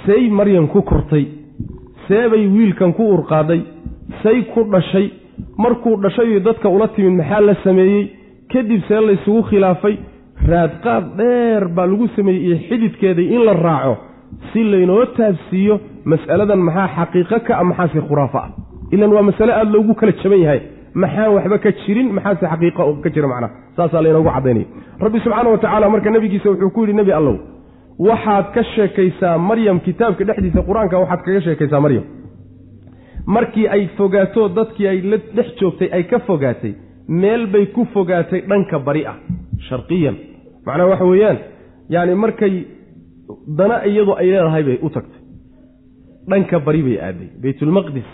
Say maryan ku kortay seebay wiilkan ku urqaaday say ku dhashay. Markuu dhashayo dadka ula timid maxaa la sameeyey? Kadib see laysugu khilaafay. Raadqaad dheer baa lagu sameeyey iyo xididkeedii in la raaco si laynoo taabsiiyo mas'aladan maxaa xaqiiqo ka ah maxaase khuraafo ah? Ilan waa masale aada loogu kala jaban yahay. Maxaan waxba ka jirin maxaase xaqiiqa ka jira macnaha saasaa laynoogu caddaynaya. Rabbi subxaana wa tacaala marka nebigiisa wuxuu ku yidhi nebi allow waxaad ka sheekaysaa maryam kitaabka dhexdiisa qur'aanka waxaad kaga sheekaysaa maryam. Markii ay fogaato dadkii ay la dhex joogtay ay ka fogaatay meel bay ku fogaatay dhanka bari ah sharqiyan. Macnaha waxa weeyaan yacni markay dana iyadu ay leedahay bay u tagtay. Dhanka bari bay aaday. Baytulmaqdis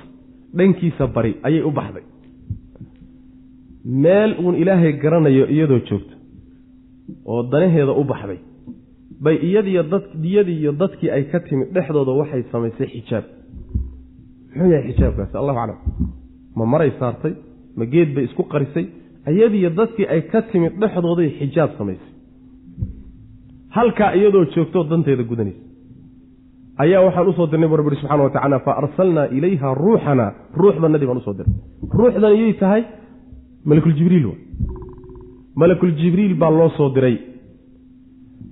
dhankiisa bari ayay u baxday. Meel uun ilaahay garanayo iyadoo joogto oo danaheeda u baxday. Bay iyadiyo dad iyadii iyo dadkii ay ka timid dhexdooda waxay samaysay xijaab. Muxuu yahay xijaabkaasi? Allahu aclam. Ma maray saartay? Ma geed bay isku qarisay? Iyadiiyo dadkii ay ka timid dhexdooday xijaab samaysay halkaa iyadoo joogtoo danteeda gudanaysa. Ayaa waxaan u soo dirnay bu rabbi subxana wa tacala fa arsalnaa ilayha ruuxana ruuxdanadii baan u soo dirnay. Ruuxdan iyay tahay malakuljibriil wa. Malakuljibriil baa loo soo diray.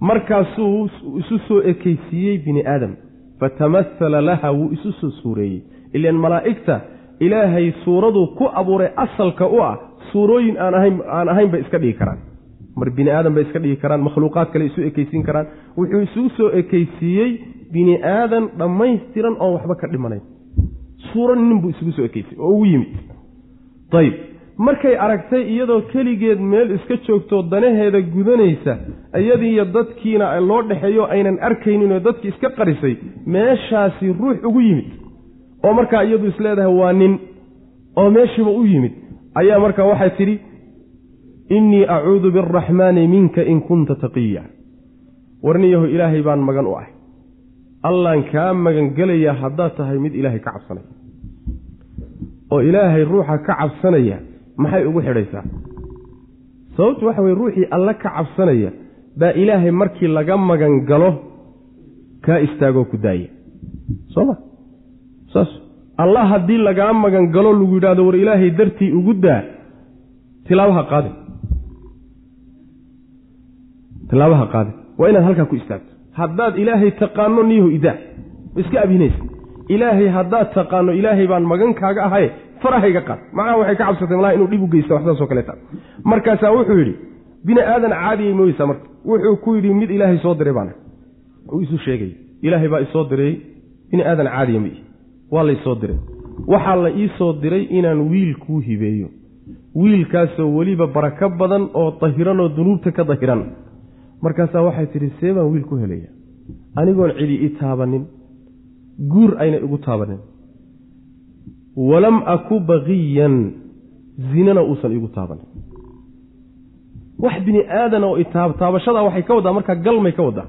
Markaasuu isu soo ekeysiiyey bini aadam. Fatamahala laha wuu isu soo suureeyey. Ilan malaa'igta ilaahay suuraduu ku abuuray asalka u ah suurooyin aan ahayn aan ahayn bay iska dhigi karaan mar bini aadan bay iska dhigi karaan makhluuqaad kale isu ekeysiin karaan. Wuxuu isugu soo ekeysiiyey bini aadan dhammaystiran oon waxba ka dhimanayn. Suuro nin buu isugu soo ekeysiyey oo ugu yimid. Ayib markay aragtay iyadoo keligeed meel iska joogtoo danaheeda gudanaysa iyadiiyo dadkiina loo dhexeeyo aynan arkayninoo dadkii iska qarisay meeshaasi ruux ugu yimid. Oo markaa iyadu isleedahay waa nin. Oo meeshiiba u yimid. Ayaa markaa waxay tidhi innii acuudu biaraxmaani minka in kunta taqiya. Warniyahu ilaahay baan magan u ahay. Allaan kaa magangelayaa haddaad tahay mid ilaahay ka cabsanaya. Oo ilaahay ruuxa ka cabsanaya maxay ugu xidhaysaa? Sababtu waxa weye ruuxii alle ka cabsanaya baa ilaahay markii laga magan galo kaa istaagoo ku daaya. Soo ma? Saas. Allah haddii lagaa magan galo lagu yidhahdo war ilaahay dartii ugu daa tilaabaha qaadin tilaabaha qaadin waa inaad halkaa ku istaagto. Haddaad ilaahay taqaano niyahu idaa. Iska abhinaysa ilaahay haddaad taqaano ilaahay baan magan kaaga ahaye farahayga qaad. Macnaha waxay ka cabsatay malaha inuu dhib u geysta waxsaasoo kaleeta markaasaa wuxuu yidhi bini aadan caadiyay mooyeysaa marka. Wuxuu ku yidhi mid ilaahay soo diray baana. Uu isu sheegay ilaahay baa isoo diray bini aadan caadiya ma ihi. Waa laysoo diray. Waxaa la ii soo diray inaan wiil kuu hibeeyo. Wiilkaasoo weliba barako badan oo dahiran oo dunuubta ka dahiran markaasaa waxay tidhi see baan wiil ku helaya. Anigoon cidi i taabanin. Guur ayna igu taabanin. Walam aku baqiyan zinana uusan igu taabanin. Wax bini aadan oo itaabtaabashadaa waxay ka waddaa markaa galmay ka waddaa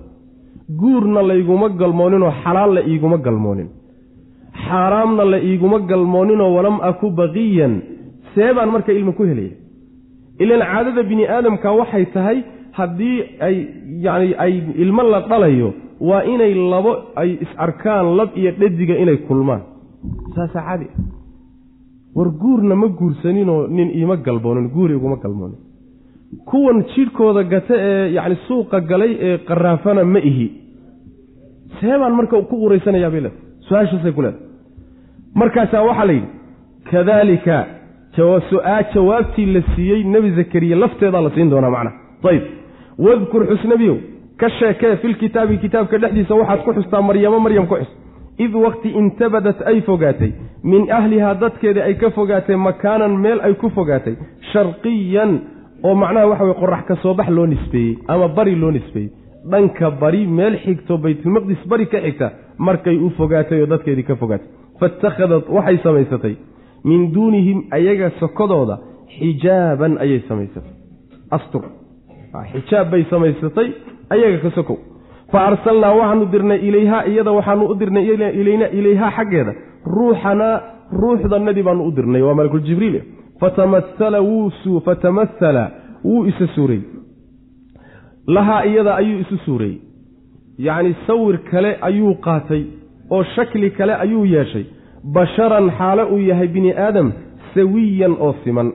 guurna layguma galmooninoo xalaal la iiguma galmoonin. Xaaraamna la iiguma galmooninoo walam aku baqiyan see baan marka ilma ku helaya. Ilaan caadada bini aadamka waxay tahay haddii ay yacni ay ilmo la dhalayo waa inay labo ay is arkaan lab iyo dhadiga inay kulmaan. Saasaa caadi ah war guurna ma guursaninoo nin iima galmoonin guur iguma galmoonin kuwan jidhkooda gata ee yacni suuqa galay ee qaraafana ma ihi. See baan marka ku quraysanayaa bay leedahay. Su'aashaasay ku leedahay. Markaasaa waxaa la yidhi kadaalika su'aa jawaabtii la siiyey nebi zakariya lafteedaa la siin doonaa macnaha ayib wadkur xusnabiyow ka sheekee filkitaabi kitaabka dhexdiisa waxaad ku xustaa maryamo maryam ku xus. Id waqti intabadat ay fogaatay min ahlihaa dadkeeda ay ka fogaatay makaanan meel ay ku fogaatay sharqiyan oo macnaha waxa weye qorax ka soo bax loo nisbeeyey ama bari loo nisbeeyey. Dhanka bari meel xigto baytulmaqdis bari ka xigta markay u fogaatay oo dadkeedii ka fogaatay. Fatakhadat waxay samaysatay. Min duunihim ayaga sokodooda xijaaban ayay samaysatay. Astur xijaab bay samaysatay ayaga ka sokow. Fa arsalnaa waxaanu dirnay ilayhaa iyada waxaanu u dirnay ilayhaa xaggeeda. Ruuxanaa ruuxdanadii baanu u dirnay waa malakuljibriil fatamaala fatamahala wuu isa suurey lahaa iyada ayuu isu suurey yacni sawir kale ayuu qaatay oo shakli kale ayuu yeeshay. Basharan xaalo uu yahay bini aadam sawiyan oo siman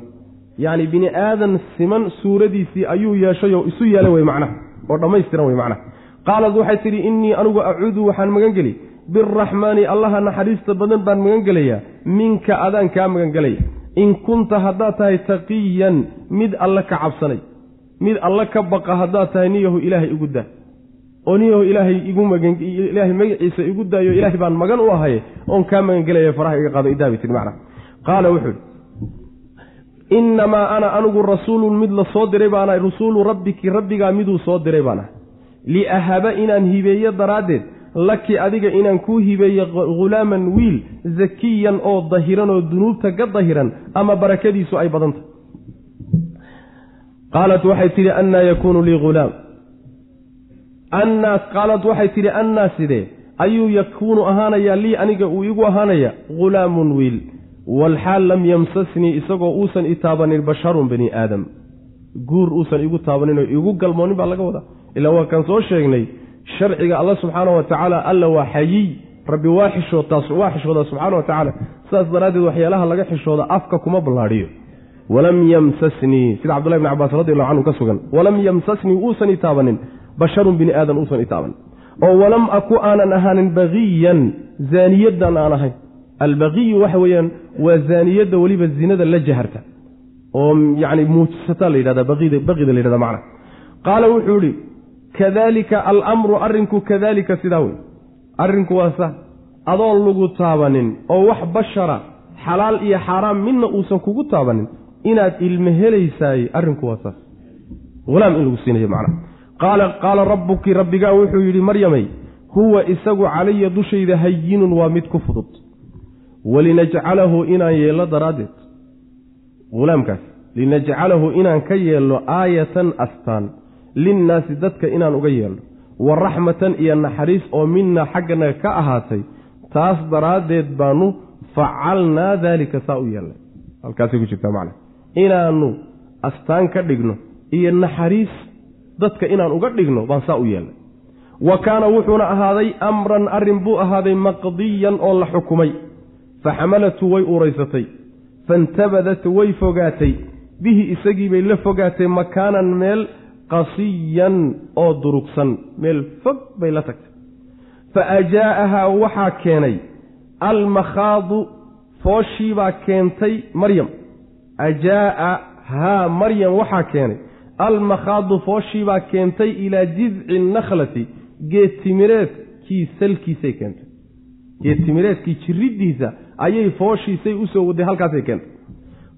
yacni bini aadan siman suuradiisii ayuu yeeshay oo isu yeelay wey macnaha oo dhammaystiran wey macnaha. Qaalad waxay tidhi innii anigu acuudu waxaan magan geli biraxmaani allaha naxariista badan baan magan gelayaa minka adaan kaa magan gelaya in kunta haddaad tahay taqiyan mid alle ka cabsanay. Mid alle ka baqa haddaad tahay niyahu ilaahay igu daa. Oo niyahu ilaahay igu maganilaahay magaciisa igu daayo ilaahay baan magan u ahaye oon kaa magan gelaya faraha iga qaado idaabay tii macna qaala wuxuu ihi innamaa ana anigu rasuulun mid la soo diray baan ahay rasuulu rabbiki rabbigaa miduu soo diray baan ahay liahaba inaan hibeeyo daraaddeed laki adiga inaan kuu hibeeyo ghulaaman wiil zakiyan oo dahiran oo dunuubta ka dahiran ama barakadiisu ay badantah qaalat waxay tidhi annaa yakuunu lii hulaam annaas qaalad waxay tidhi annaa sidee ayuu yakuunu ahaanayaa lii aniga uu igu ahaanaya ghulaamun wiil walxaal lam yamsasnii isagoo uusan i taabanin basharun bani aadam guur uusan igu taabaninoo igu galmoonin baa laga wadaa ilaa waa kaan soo sheegnay sharciga alla subxaana wa tacaala alla waa xayiy rabbi waa waa xishoodaa subxaana wa tacaala sidaas daraaddeed waxyaalaha laga xishooda afka kuma ballaadhiyo walam yamsasnii sida cabdullahi bni cabaas radiallahu canhu ka sugan walam yamsasnii uusan i taabanin basharun bini aadan uusan i taabanin oo walam aku aanan ahaanin baqiyan zaaniyadan aan ahayn albaqiyu waxa weeyaan waa zaaniyadda weliba zinada la jaharta oo yacni muujisataa la yidhahda baqida la yhahda macna. Qaala wuxuu yihi kadalika alamru arrinku kadalika sidaa wey arrinku waa sa adoon lagu taabanin oo wax bashara xalaal iyo xaaraam midna uusan kugu taabanin inaad ilmo helaysaay arrinku waa saas hulaam in lagu siinayo macnaha qaala qaala rabbuki rabbigaa wuxuu yidhi maryamay huwa isagu calaya dushayda hayinun waa mid ku fudud walinajcalahu inaan yeelno daraaddeed hulaamkaas linajcalahu inaan ka yeelno aayatan astaan linnaasi dadka inaan uga yeelno wa raxmatan iyo naxariis oo minna xagganaga ka ahaatay taas daraaddeed baanu facalnaa daalika saa u yeelnay halkaasay ku jirtaa macna inaannu astaan ka dhigno iyo naxariis dadka inaan uga dhigno baan saa u yeelnay wa kaana wuxuuna ahaaday amran arrin buu ahaaday maqdiyan oo la xukumay fa xamalatu way uraysatay faintabadat way fogaatay bihi isagii bay la fogaatay makaanan meel qasiyan oo durugsan meel fog bay la tagtay fa ajaa'ahaa waxaa keenay almakhaadu fooshiibaa keentay maryam ajaa'a haa maryam waxaa keenay almakhaadu fooshiibaa keentay ilaa jidci nakhlati geed timireedkii salkiisay keentay geed timireedkii jiriddiisa ayay fooshiisay u soo waday halkaasay keentay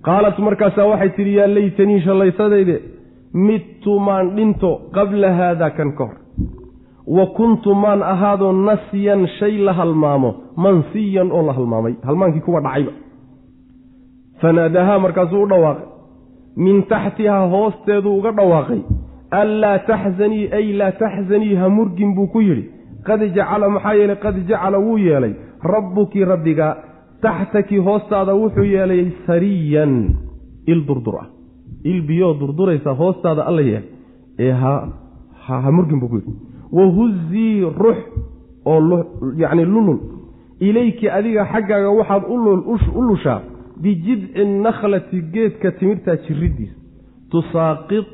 qaalat markaasaa waxay tidhi yaa laytanii shallaysadayde midtu maan dhinto qabla haada kan ka hor. Wa kuntu maan ahaado nasyan shay la halmaamo mansiyan oo la halmaamay. Halmaankii kuwa dhacayba. Fanaadahaa markaasuu u dhawaaqay. Min taxtihaa hoosteeduu uga dhawaaqay. Anlaa taxzanii ay laa taxzanii ha murgin buu ku yidhi. Qad jacala maxaa yeelay qad jacala wuu yeelay. Rabbuki rabbiga taxtaki hoostaada wuxuu yeelay sariyan il durdur ah. Il biyoo durduraysa hoostaada alla yeelay. Ee ha murgin buu ku yidhi. Wahuzii rux oo yacni lulul ilayki adiga xaggaaga waxaad u lushaa bijidci nakhlati geedka timirtaa jiriddiisa tusaaqid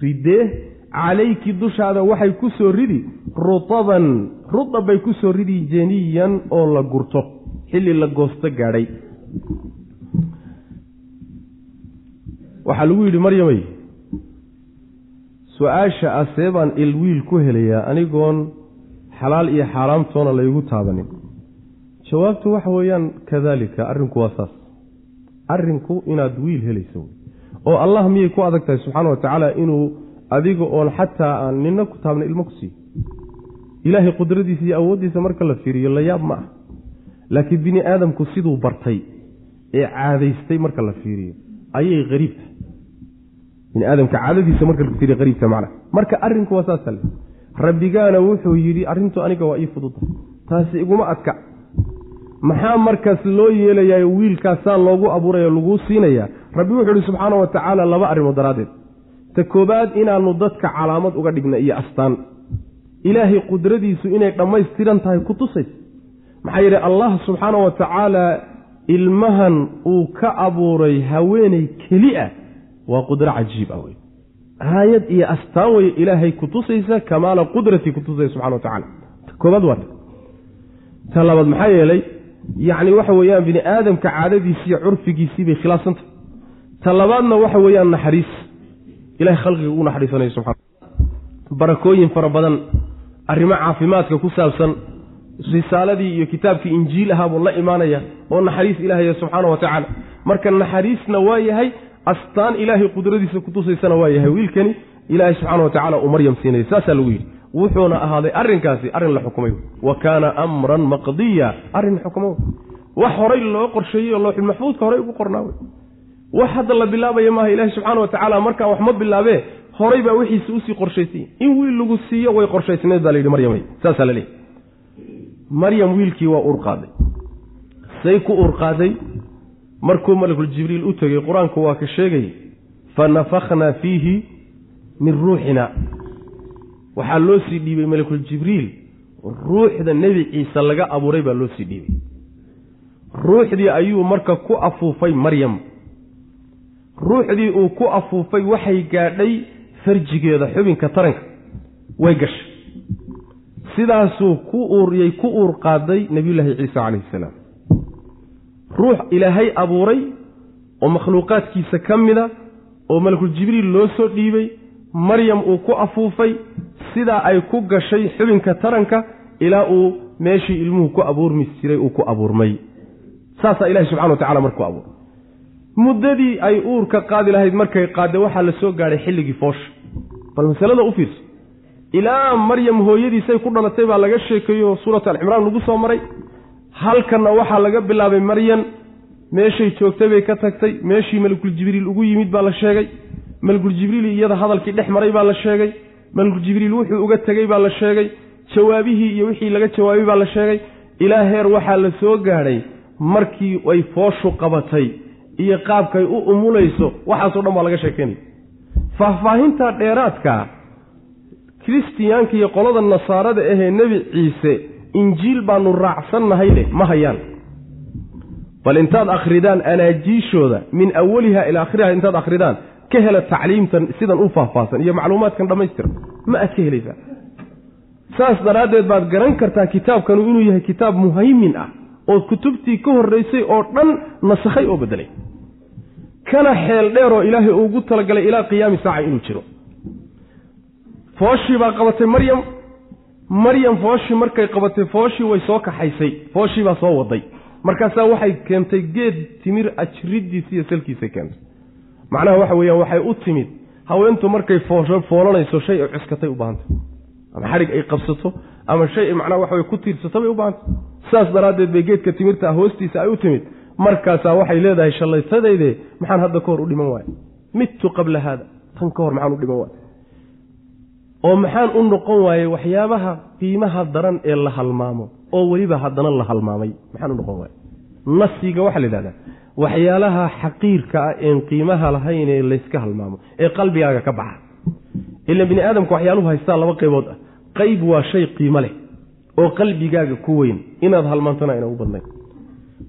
ridee calayki dushaada waxay ku soo ridi rutaban rudab bay ku soo ridi jeniyan oo la gurto xilli la goosto gaadhay. Waxaa lagu yidhi maryamay su'aasha ah see baan ilwiil ku helayaa anigoon xalaal iyo xaaraamtoona laygu taabanin. Jawaabtu waxa weeyaan kadaalika arrinku waa saas. Arrinku inaad wiil helayso oo allah miyay ku adag tahay subxaana wa tacaala inuu adiga oon xataa aan nina ku taabna ilmo ku siiyo ilaahay qudradiisa iyo awooddiisa marka la fiiriyo la yaab ma ah laakiin bini aadamku siduu bartay ee caadaystay marka la fiiriyo ayay hariib tahay. Bini aadamka caadadiisa marka la fiiriyo hariibta macna marka arrinku waa saasa le rabbigaana wuxuu yidhi arrintu aniga waa ii fududtahay taasi iguma adka. Maxaa markaas loo yeelayaa wiilkaasaan loogu abuuraya laguu siinayaa? Rabbi wuxuu ihi subxaana wa tacaala laba arrimood daraaddeed. Ta koobaad inaannu dadka calaamad uga dhigna iyo astaan. Ilaahay qudradiisu inay dhammaystiran tahay ku tusaysa maxaa yidhi allah subxaana wa tacaala ilmahan uu ka abuuray haweeney keli ah waa qudro cajiib ah wey aayad iyo astaan weye ilaahay ku tusaysa kamaala qudratii ku tusaysa subxana wa tacala ta koobaad waa ta labaad maxaa yeelay yacni waxa weeyaan bini aadamka caadadiisiiyo curfigiisii bay khilaafsantahy ta labaadna waxa weeyaan naxariis. Ilahay khalqiga ugu naxariisanayo subxana barakooyin fara badan arrimo caafimaadka ku saabsan risaaladii iyo kitaabkii injiil ahaa buu la imaanaya oo naxariis ilaahaya subxaana wa tacaala. Marka naxariisna waa yahay astaan ilaahay qudradiisa kutusaysana waa yahay. Wiilkani ilaahay subxaana wa tacala uu maryam siinaya saasaa lagu yidhi. Wuxuuna ahaaday arrinkaasi arrin la xukumay. Wa kaana amran maqdiya arrin xukmo wax horay loo qorsheeyey oo looxul maxfuudka horay ugu qornaa wax hadda la bilaabaya maaha ilaahi subxaana wa tacaala markaa wax ma bilaabee horay baa wixiisi u sii qorshaysay. In wiil lagu siiyo way qorshaysnayd baa layidhi maryam saasaa la leeyahy maryam wiilkii waa urqaaday say ku urqaaday markuu malakul jibriil u tegey qur'aanku waa ka sheegay fa nafakhnaa fiihi min ruuxina. Waxaa loo sii dhiibay malakul jibriil. Ruuxda nebi ciise laga abuuray baa loo sii dhiibay. Ruuxdii ayuu marka ku afuufay maryam. Ruuxdii uu ku afuufay waxay gaadhay farjigeeda xubinka taranka. Way gashay sidaasuu ku uuriyey ku uur qaaday nebiyullaahi ciise calayhi salaam. Ruux ilaahay abuuray oo makhluuqaadkiisa ka mida oo malakul jibriil loo soo dhiibay maryam uu ku afuufay sidaa ay ku gashay xubinka taranka ilaa uu meeshii ilmuhu ku abuurmi jiray uu ku abuurmay. Saasaa ilahi subxana wa tacala markuu abuuray. Muddadii ay uurka qaadi lahayd markay qaadde waxaa la soo gaadhay xilligii foosha bal masalada u fiirso ilaa maryam hooyadiisay ku dhalatay baa laga sheekeeyo suurat alcimraan lagu soo maray. Halkanna waxaa laga bilaabay maryan meeshay joogtay bay ka tagtay. Meeshii malakul jibriil ugu yimid baa la sheegay. Malakul jibriil iyada hadalkii dhex maray baa la sheegay. Malakul jibriil wuxuu uga tegey baa la sheegay. Jawaabihii iyo wixii laga jawaabay baa la sheegay. Ilaa heer waxaa la soo gaadhay markii ay fooshu qabatay iyo qaabkay u umulayso waxaasoo dhan baa laga sheekeynaya. Faahfaahinta dheeraadka kiristiyaanka iyo qolada nasaarada ahee nebi ciise injiil baanu raacsannahay leh ma hayaan. Bal intaad akhridaan anaajiishooda min awaliha ilaa akhiriha intaad akhridaan ka hela tacliimtan sidan u faahfaahsan iyo macluumaadkan dhammaystiran ma aad ka helaysaa. Saas daraaddeed baad garan kartaa kitaabkanu inuu yahay kitaab muhaymin ah oo kutubtii ka horraysay oo dhan nasakhay oo beddelay. Kana xeel dheeroo ilaahay ugu talagalay ilaa qiyaami saaca inuu jiro fooshii baa qabatay maryam. Maryam fooshii markay qabatay fooshii way soo kaxaysay. Fooshii baa soo waday. Markaasaa waxay keentay geed timir ajridiisa iyo salkiisay keentay. Macnaha waxa weeyaan waxay u timid. Haweentu markay foolanayso shay ay cuskatay u baahantay. Ama xadhig ay qabsato ama shay ay macnaha waxa wey ku tiirsato bay u baahantay. Saas daraaddeed bay geedka timirta hoostiisa ay u timid. Markaasaa waxay leedahay shallaytadayde maxaan hadda ka hor u dhiman waaya midtu qabla haada tan ka hor maxaan u dhiman waaya oo maxaan u noqon waayey waxyaabaha qiimaha daran ee la halmaamo oo weliba haddana la halmaamay. Maxaan u noqon waayey. Nasiga waxaa la yidhahdaa waxyaalaha xaqiirka ah een qiimaha lahayn ee layska halmaamo ee qalbigaaga ka baxa. Ila bini aadamka waxyaaluhu haystaa laba qaybood ah. Qayb waa shay qiimo leh oo qalbigaaga ku weyn. Inaad halmaantona ayna u badnayn.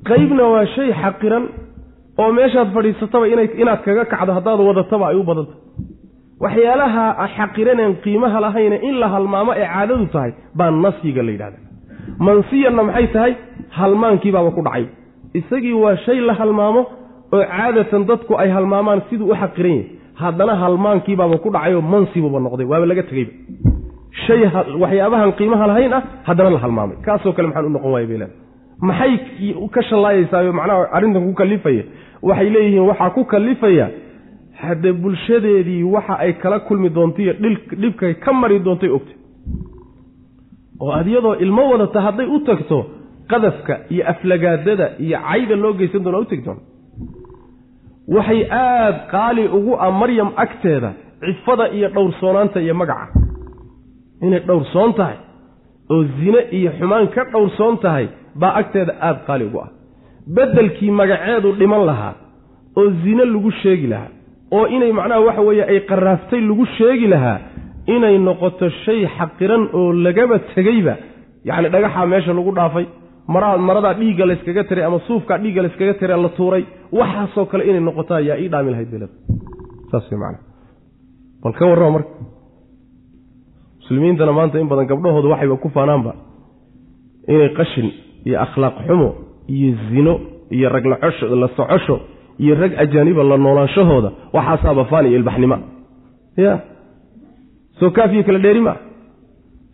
Qaybna waa shay xaqiran oo meeshaad fadhiisataba inaad kaga kacdo haddaad wadataba ay u badanta waxyaalaha xaqiraneen qiimaha lahayne in la halmaamo ee caadadu tahay baa nasyiga la yidhahda mansiyanna maxay tahay? Halmaankiibaaba ku dhacay. Isagii waa shay la halmaamo oo caadatan dadku ay halmaamaan siduu u xaqiran yahay. Haddana halmaankiibaaba ku dhacayoo mansibuba noqday waaba laga tegeyba shay waxyaabahan qiimaha lahayn ah haddana la halmaamay. Kaasoo kale maxaan u noqon waaya bay leedahay. Maxay ka shallaayaysaa macnaha arrintan ku kalifaya? Waxay leeyihiin waxaa ku kalifaya haddee bulshadeedii waxa ay kala kulmi doonto iyo dhibkay ka mari doontay ogtay oo aad iyadoo ilmo wadata hadday u tagto qadafka iyo aflagaadada iyo cayda loo geysan doona u tegi doona waxay aada qaali ugu ah maryam agteeda cifada iyo dhowrsoonaanta iyo magaca. inay dhowrsoon tahay oo zine iyo xumaan ka dhowrsoon tahay baa agteeda aada qaali ugu ah. Beddelkii magaceedu dhiman lahaa oo zine lagu sheegi lahaa oo inay macnaha waxa weeye ay qaraaftay lagu sheegi lahaa inay noqoto shay xaqiran oo lagaba tegeyba yacni dhagaxaa meesha lagu dhaafay mara maradaa dhiigga layskaga tiray ama suufkaa dhiigga layskaga tiray la tuuray waxaasoo kale inay noqoto ayaa ii dhaami lahayd beled saas way macana bal ka warrama marka. Muslimiintana maanta in badan gabdhahooda waxayba ku faanaanba inay qashin iyo akhlaaq xumo iyo zino iyo rag la socosho iyo rag ajaaniba la noolaanshahooda waxaasaaba faan iyo ilbaxnima. Ya. Soo kaafiyo kala dheeri maa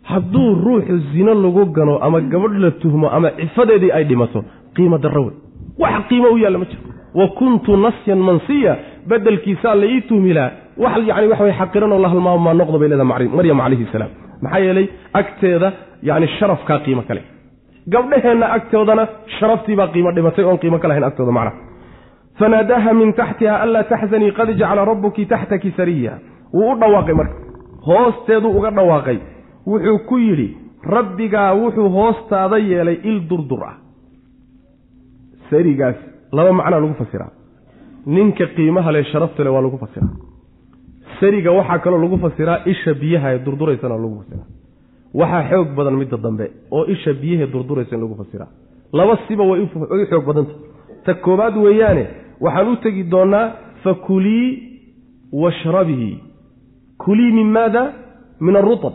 hadduu ruuxu zino lagu gano ama gabadh la tuhmo ama cifadeedii ay dhimato qiimo darro wey. Wax qiimo u yaalla ma jiro. Wa kuntu nasyan mansiya bedelkiisaa la ii tuhmilaa wax yani waxa way xaqiranoo la halmaamo maa noqdo bay leedaha maryam calayhi salaam. Maxaa yeelay agteeda yani sharafkaa qiimo kale gabdhaheenna agtoodana sharaftiibaa qiimo dhimatay oon qiimo ka lahayn agtooda macnaha fanaadaaha min taxtiha anlaa taxzanii qad jacala rabbuki taxtaki sariya wuu u dhawaaqay marka. hoosteeduu uga dhawaaqay. wuxuu ku yidhi rabbigaa wuxuu hoostaada yeelay il durdur ah sarigaas laba macnaa lagu fasiraa ninka qiimaha leh sharafta leh waa lagu fasiraa sariga waxaa kaloo lagu fasiraa isha biyaha ee durduraysana lagu fasiraa waxaa xoog badan midda dambe oo isha biyahae durduraysa in lagu fasiraa laba siba way u xoog badanta ta koobaad weeyaane waxaan u tegi doonnaa fakulii washrabii kulii min maada? Min arutab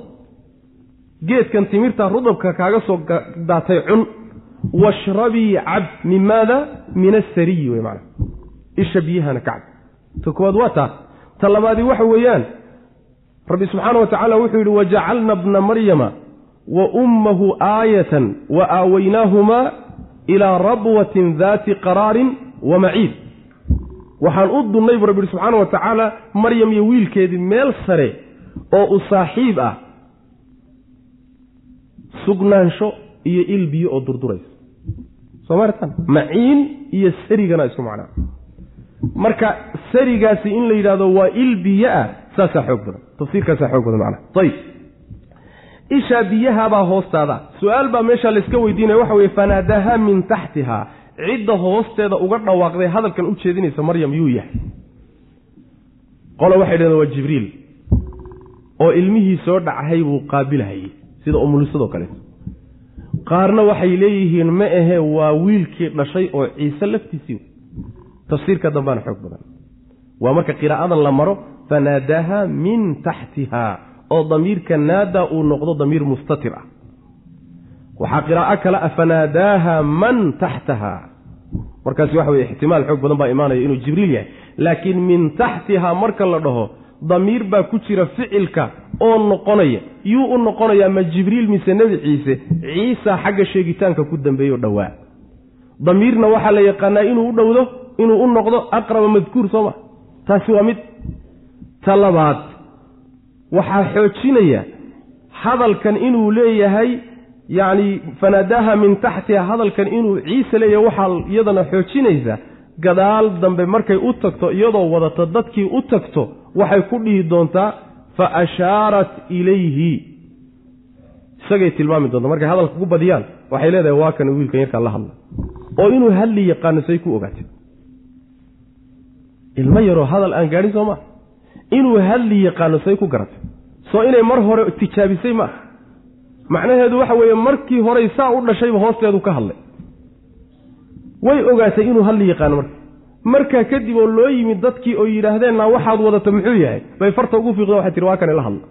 geedkan timirta rudabka kaaga soo daatay cun. Washrabii cab min maada? Min asariyi wey maana isha biyahana ka ta koowaad waa taa. Ta labaadii waxa weeyaan rabbi subxaana wa tacaala wuxuu yidhi wajacalna bna maryama wa ummahu aayatan wa aawaynaahumaa ilaa rabwatin daati qaraarin wa maciid waxaan u dunnay buu rabbi yihi subxaana wa tacaala maryam iyo wiilkeedii meel sare oo u saaxiib ah. Sugnaansho iyo il biyo oo durduraysa soo maartan maciin iyo sarigana isku macnaa marka sarigaasi in la yidhahdo waa il biyo ah saasaa xoog badan. Tafsiirkaasaa xoog badan macnaha ayib ishaa biyahabaa hoostaada. Su'aal baa meeshaa layska weydiinaya waxa weye fanaadaha min taxtiha cidda hoosteeda uga dhawaaqday hadalkan u jeedinaysa maryam yuu yahay. Qole waxay dhahdeen waa jibriil. Oo ilmihii soo dhacahay buu qaabilahayey sida umulisadoo kaleeto qaarna waxay leeyihiin ma ahe waa wiilkii dhashay oo ciise laftiisii tafsiirka dambaana xoog badan. Waa marka qiraa'adan la maro fanaadaaha min taxtiha oo damiirka naada uu noqdo damiir mustatir ah waxaa qiraa'o kale ah fanaadaaha man taxtaha? Markaasi waxa weye ixtimaal xoog badan baa imaanaya inuu jibriil yahay. Laakiin min taxtihaa marka la dhaho damiir baa ku jira ficilka oo noqonaya. Yuu u noqonayaa ma jibriil mise nebi ciise ciisa xagga sheegitaanka ku dambeeyo dhowaa. Damiirna waxaa la yaqaanaa inuu u dhowdo inuu u noqdo aqraba madkuur soo ma taasi waa mid ta labaad. Waxaa xoojinaya hadalkan inuu leeyahay yacni fanaadaaha min taxtiha hadalkan inuu ciise leeyahay waxaa iyadana xoojinaysa gadaal dambe markay u tagto iyadoo wadato dadkii u tagto waxay ku dhihi doontaa fa ashaarat ilayhi. Isagay tilmaami doonta markay hadalka ku badiyaan waxay leedahay waa kan wiilkan yarkaan la hadla. Oo inuu hadli yaqaano say ku ogaatay ilmo yaroo hadal aan gaadhin soo maa inuu hadli yaqaano say ku garatay soo inay mar hore tijaabisay ma? aha macnaheedu waxa weeye markii horey saa u dhashayba hoosteedu ka hadlay. Way ogaatay inuu hadli yaqaano marka. Markaa kadib oo loo yimid dadkii oo yidhaahdeen naa waxaad wadata muxuu yahay? Bay farta ugu fiiqda waxay tihi waa kan ila hadla.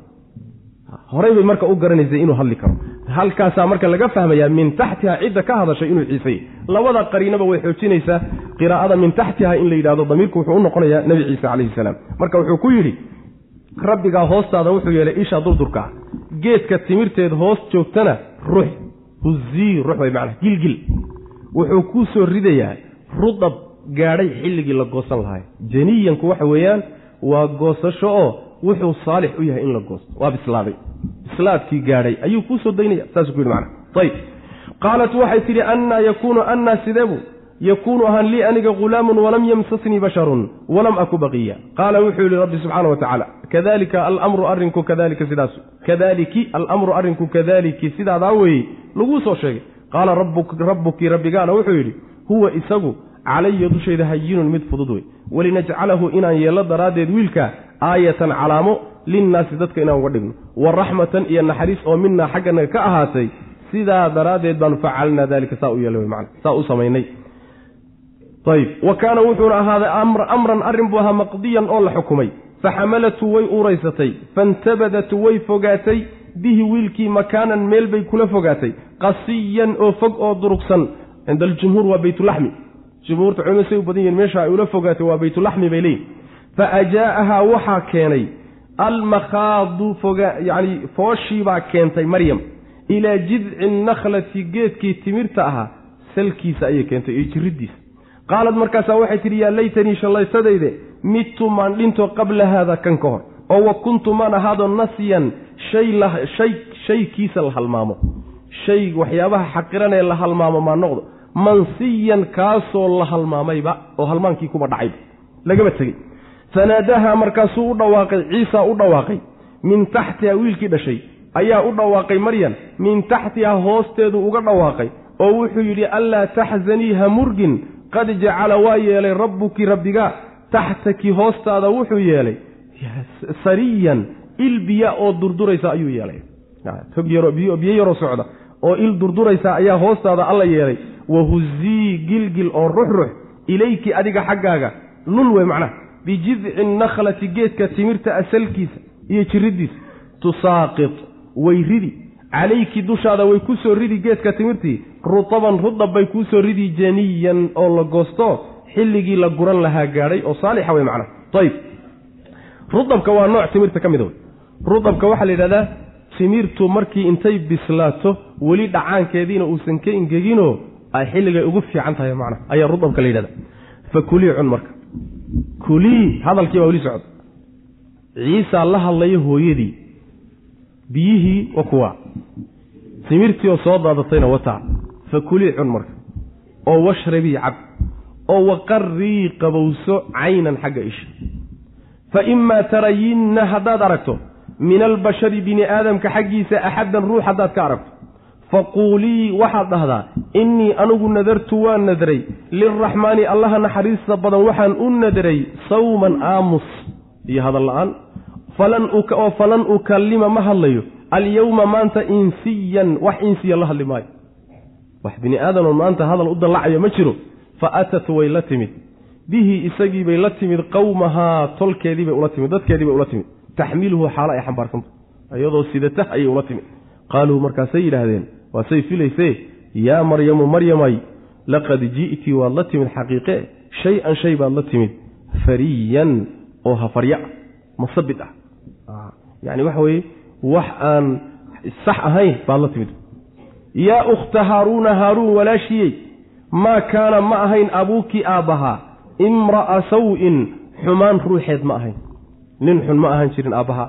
Horey bay marka u garanaysay inuu hadli karo. Halkaasaa marka laga fahmayaa min taxtiha cidda ka hadashay inuu ciisay. Labada qariinaba way xoojinaysaa qiraa'ada min taxtiha in la yidhahdo damiirku wuxuu u noqonayaa nebi ciise calayhi salaam. Marka wuxuu ku yidhi rabbigaa hoostaada wuxuu yeelay isha durdurka. Ah geedka timirteed hoos joogtana rux huzii rux way macnaha gilgil. Wuxuu kuu soo ridayaa rudab gaadhay xilligii la goosan lahay janiyanku waxa weeyaan waa goosasho oo wuxuu saalix u yahay in la goosto. Waa bislaaday. Bislaadkii gaadhay ayuu kuu soo daynaya. Saasuu ku yidhi macnaha. Ayib qaalat waxay tidhi annaa yakuunu annaa sideebu yakuunu ahaan lii aniga ghulaamun walam yamsasnii basharun walam aku baqiya qaala wuxuu yihi rabbi subxaana wa tacaala kadalika alamru arrinku kadalika sidaas kadaliki alamru arrinku kadaliki sidaadaa weeye laguu soo sheegay qaala rabbuki rabbigaana wuxuu yidhi huwa isagu calaya dushayda hayinun mid fudud wey walinajcalahu inaan yeello daraaddeed wiilka aayatan calaamo linnaasi dadka inaan uga dhigno wa raxmatan iyo naxariis oo minaa xagganaga ka ahaatay sidaa daraaddeed baanu facalnaa dalika saa u yeelay wey macana saa u samaynay ayb wa kaana wuxuuna ahaaday amran arrin buu ahaa maqdiyan oo la xukumay. Faxamalatu way uuraysatay. Faintabadat way fogaatay. Bihi wiilkii makaanan meel bay kula fogaatay. Qasiyan oo fog oo durugsan. Cinda aljumhuur waa baytulaxmi jumhuurta culimadu say u badan yihiin meesha ay ula fogaatay waa baytulaxmi bay leeyihiin fa ajaa'ahaa waxaa keenay almakhaadu yacni fooshiibaa keentay maryam. Ilaa jidci nakhlati geedkii timirta ahaa salkiisa ayay keentay iyo jiriddiisa qaalad markaasaa waxay tidhi yaa laytanii shallaysadayde midtu maan dhinto qabla haada kan ka hor oo wa kuntu maan ahaado nasiyan shay shay shaykiisa la halmaamo. Shay waxyaabaha xaqiranee la halmaamo maa noqdo mansiyan kaasoo la halmaamayba oo halmaankii kuba dhacayba. Lagaba tegey. Fanaadahaa markaasuu u dhawaaqay ciisa u dhawaaqay min taxtiha wiilkii dhashay ayaa u dhawaaqay maryan min taxtiha hoosteedu uga dhawaaqay oo wuxuu yidhi allaa taxzanii ha murgin qad jacala waa yeelay rabbuki rabbiga taxtaki hoostaada wuxuu yeelay sariyan il biya oo durduraysa ayuu yeelay. Biyo yaroo socda oo il durduraysa ayaa hoostaada alla yeelay. Wahuzii gilgil oo ruxrux ilayki adiga xaggaaga lul wey macnaha bijidci nakhlati geedka timirta asalkiisa iyo jiriddiisa tusaaqit way ridi calayki dushaada way ku soo ridi geedka timirtii. Rutaban rudab bay kuu soo ridi janiyan oo la goosto. Xilligii la guran lahaa gaadhay oo saalixa wey macnaha ayib rudabka waa nooc timirta ka mid wey rudabka waxaa la yidhahdaa timirtu markii intay bislaato weli dhacaankeediina uusan ka ingeginoo ay xilligay ugu fiican tahay macnaha ayaa rudabka la yidhahda fa kulii cun marka. Kulii hadalkii baa weli socda. Ciisaa la hadlaya hooyadii biyihii wa kuwa. Timirtii oo soo daadatayna wataa fa kulii cun marka. Oo washrabii cab. Oo waqarrii qabowso caynan xagga isha. Fa imaa tarayinna haddaad aragto min albashari bini aadamka xaggiisa axaddan ruux haddaad ka aragto. Faquulii waxaad dhahdaa innii anigu nadartu waan nadray lilraxmaani allaha naxariista badan waxaan u nadray sawman aamus. Iyo hadal la'aan oo falan ukallima ma hadlayo alyowma maanta insiyan wax insiya la hadli maayo. Wax bini aadamoo maanta hadal u dallacayo ma jiro fa atat way la timid. Bihi isagiibay la timid qowmahaa tolkeediibay ula timid dadkeediibay ula timid. Taxmiluhu xaalo ay xambaarsanta iyadoo sidata ayay ula timid. Qaaluu markaasay yidhaahdeen waasay filaysee? Yaa maryamu maryamay laqad ji'ti waad la timid xaqiiqe shay-an shay baad la timid fariyan oo hafarya masabid ah yani waxa weeye wax aan sax ahayn baad la timid. Yaa ukhta haaruuna haaruun walaashiyey maa kaana ma ahayn abuuki aabbahaa imra'a saw-in xumaan ruuxeed ma ahayn. Nin xun ma ahaan jirin aabbahaa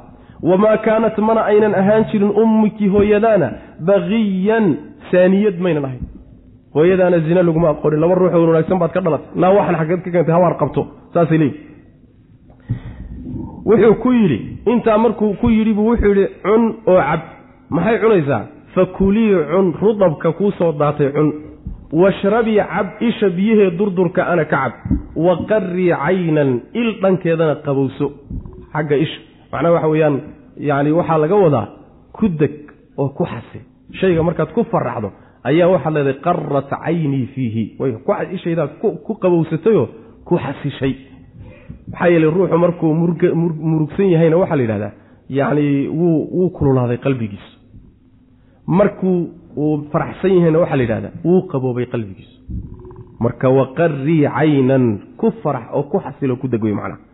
wamaa kaanat mana aynan ahaan jirin ummiki hooyadaana baqiyan saaniyad maynan ahayn. Hooyadaana zina laguma aqoonin laba ruuxoo wanaagsan baad ka dhalatay. Naa waxaan xaggeed ka keentay hawaar qabto saasay leeyihi wuxuu ku yidhi intaa markuu ku yidhi buu wuxuu yidhi cun oo cab maxay cunaysaa? Fakulii cun rudabka kuu soo daatay cun. Washrabii cab isha biyahee durdurka ana ka cab wa qarrii caynan il dhankeedana qabowso. Xagga isha macnaha waxa weeyaan yacni waxaa laga wadaa ku deg oo ku xasi shayga markaad ku faraxdo ayaa waxaad leedahay qarat caynii fiihi. Way ishaydaa ku qabowsatayoo ku xasishay maxaa yeeley ruuxu markuu murugsan yahayna waxaa la yidhahdaa yacni wuu wuu kululaaday qalbigiisu markuu uu faraxsan yahayna waxaa la yidhahdaa wuu qaboobay qalbigiisu marka waqarrii caynan ku farax oo ku xasilo ku deg macnaha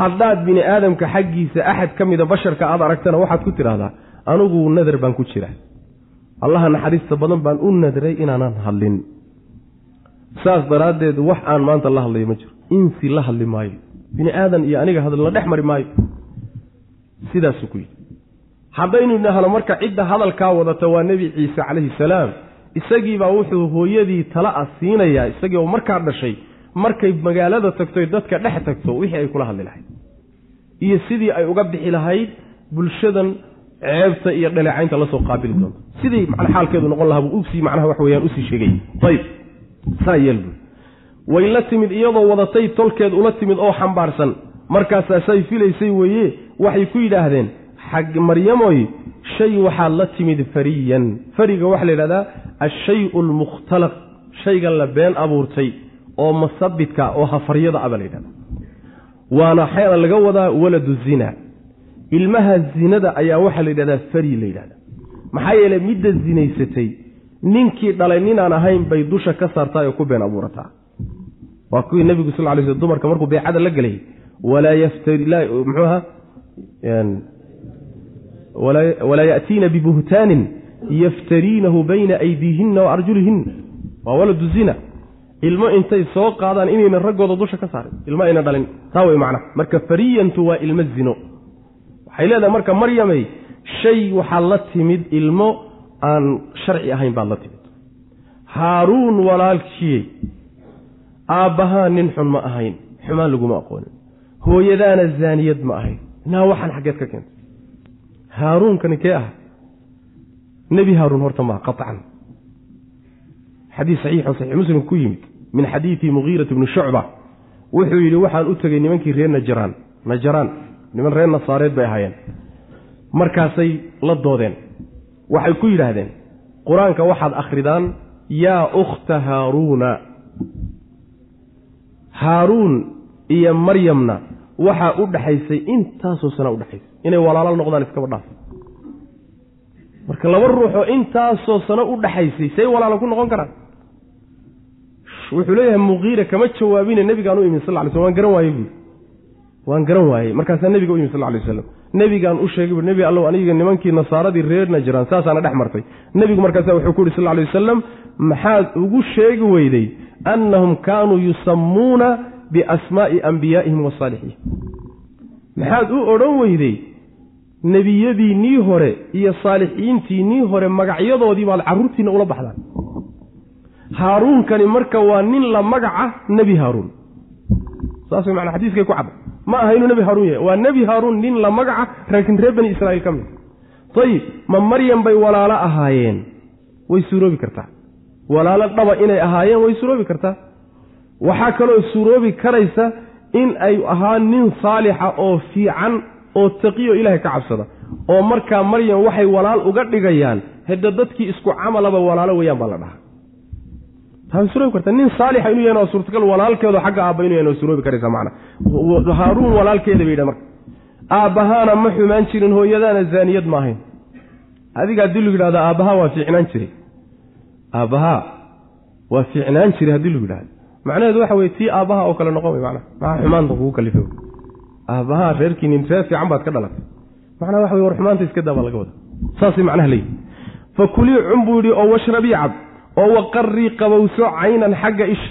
haddaad bini aadamka xaggiisa axad ka mida basharka aad aragtana waxaad ku tidhaahdaa anigu nadar baan ku jira. Allaha naxariista badan baan u nadray inaanan hadlin. Saas daraaddeed wax aan maanta la hadlayo ma jiro. Insi la hadli maayo bini aadan iyo aniga hadal la dhex mari maayo. Sidaasuu ku yidhi. Haddaynu idhaahno marka cidda hadalkaa wadata waa nebi ciise calayhi salaam. Isagiibaa wuxuu hooyadii tala a siinayaa isagii oo markaa dhashay markay magaalada tagtoy dadka dhex tagto wixii ay kula hadli lahayd. Iyo sidii ay uga bixi lahayd bulshadan ceebta iyo dhaleecaynta la soo qaabili doonto. Sidii xaalkeedu noqon lahaa buu u sii macnaha wax weyaan u sii sheegay. Ayb saa yeelbu way la timid iyadoo wadatay tolkeed ula timid oo xambaarsan. Markaasaasay filaysay weeye waxay ku yidhaahdeen xag maryamoy shay waxaad la timid fariyan. Fariga waxaa la yidhahdaa ashayu almukhtalaq shaygan la been abuurtay oo masabidka oo hafaryada a baa la yidhahda waana xeela laga wadaa waladu zina. Ilmaha zinada ayaa waxaa la yidhahdaa fari la yidhahda maxaa yeeley midda zinaysatay ninkii dhalay ninaan ahayn bay dusha ka saartaa oo ku been abuurataa waa kuwii nebigu sal lay sl dumarka markuu beecada la gelay walaa ya'tiina bibuhtaanin yaftariinahu bayna aydiihinna wa arjulihinna. Waa waladu zina. Ilmo intay soo qaadaan inayna raggooda dusha ka saarin. Ilmo ayna dhalin. Taa way macnaha marka fariyantu waa ilmo zino. Waxay leedahay marka maryamey shay waxaad la timid ilmo aan sharci ahayn baad la timid. Haaruun walaalkiyey aabbahaa nin xun ma ahayn xumaan laguma aqoonin. Hooyadaana zaaniyad ma ahayn. Naa waxaan xaggeed ka keentay. Haaruunkani kee ah? Nebi haaruun horta maa qaطcan xadiis saxiixoo saxiix muslim ku yimid min xadiidi mugiirat bni shucba. Wuxuu yidhi waxaan u tegey nimankii reer najaraan najaraan niman reer nasaareed bay ahaayeen. Markaasay la doodeen. Waxay ku yidhaahdeen qur'aanka waxaad akhridaan yaa ukhta haaruuna haaruun iyo maryamna waxaa u dhaxaysay intaasoo sana udhexaysay inay walaalo noqdaan iskaba dhaaf marka laba ruuxoo intaasoo sano u dhaxaysay say walaalo ku noqon karaan? Wuxuu leeyahay muqiira kama jawaabine nebigaan u imin sal ly sl waan garan waaye buui waan garan waayey. Markaasaa nebiga u yimi sal lay waslam nebigaan u sheegay bu nebi allow aniga nimankii nasaaradii reer najraan saasaana dhex martay. Nebigu markaasa wuxuu ku yidhi sal lay wasalam maxaad ugu sheegi weyday annahum kaanuu yusammuuna biasmaa'i ambiyaa'ihim wasaalixiin maxaad u odhan weyday nebiyadiinnii hore iyo saalixiintiinnii hore magacyadoodii baad carruurtiinna ula baxdaan. Haaruunkani marka waa nin la magaca nebi haaruun. Saas way manaa xadiiskay ku cadda ma aha inuu nebi haaruun yahay. Waa nebi haaruun nin la magaca laakiin reer bani israa'iil ka mid ayib ma maryam bay walaalo ahaayeen. Way suuroobi kartaa walaalo dhaba inay ahaayeen way suuroobi kartaa. Waxaa kaloo suuroobi karaysa in ay ahaa nin saalixa oo fiican oo taqiyo ilaahay ka cabsada oo markaa maryam waxay walaal uga dhigayaan hedda dadkii isku camalaba walaalo weeyaan baa la dhahaa. Suroobi kartaa nin saalixa inuu yahan waa suurtagal walaalkeedo xagga aabba inu yahan waa suroobi karaysa macna. Haaruun walaalkeeda bay yidhaha marka. Aabbahaana ma xumaan jirin hooyadaana zaaniyad ma ahayn adiga haddii lagu yidhahdo aabbahaa waa fiicnaan jiray aabbahaa waa fiicnaan jiray haddii lagu yidhahdo. Macnaheedu waxa weye tii aabbaha oo kale noqon wey macnaha maxaa xumaanta kugu kalifay? Aabbahaa reerkiinin reer fiican baad ka dhalatay. Macnaha waxa wey war xumaanta iska daa laga wada. Saasay macnaha leeyihi fa kulii cun buu yidhi oo washrabii cab oo waqarrii qabowso caynan xagga isha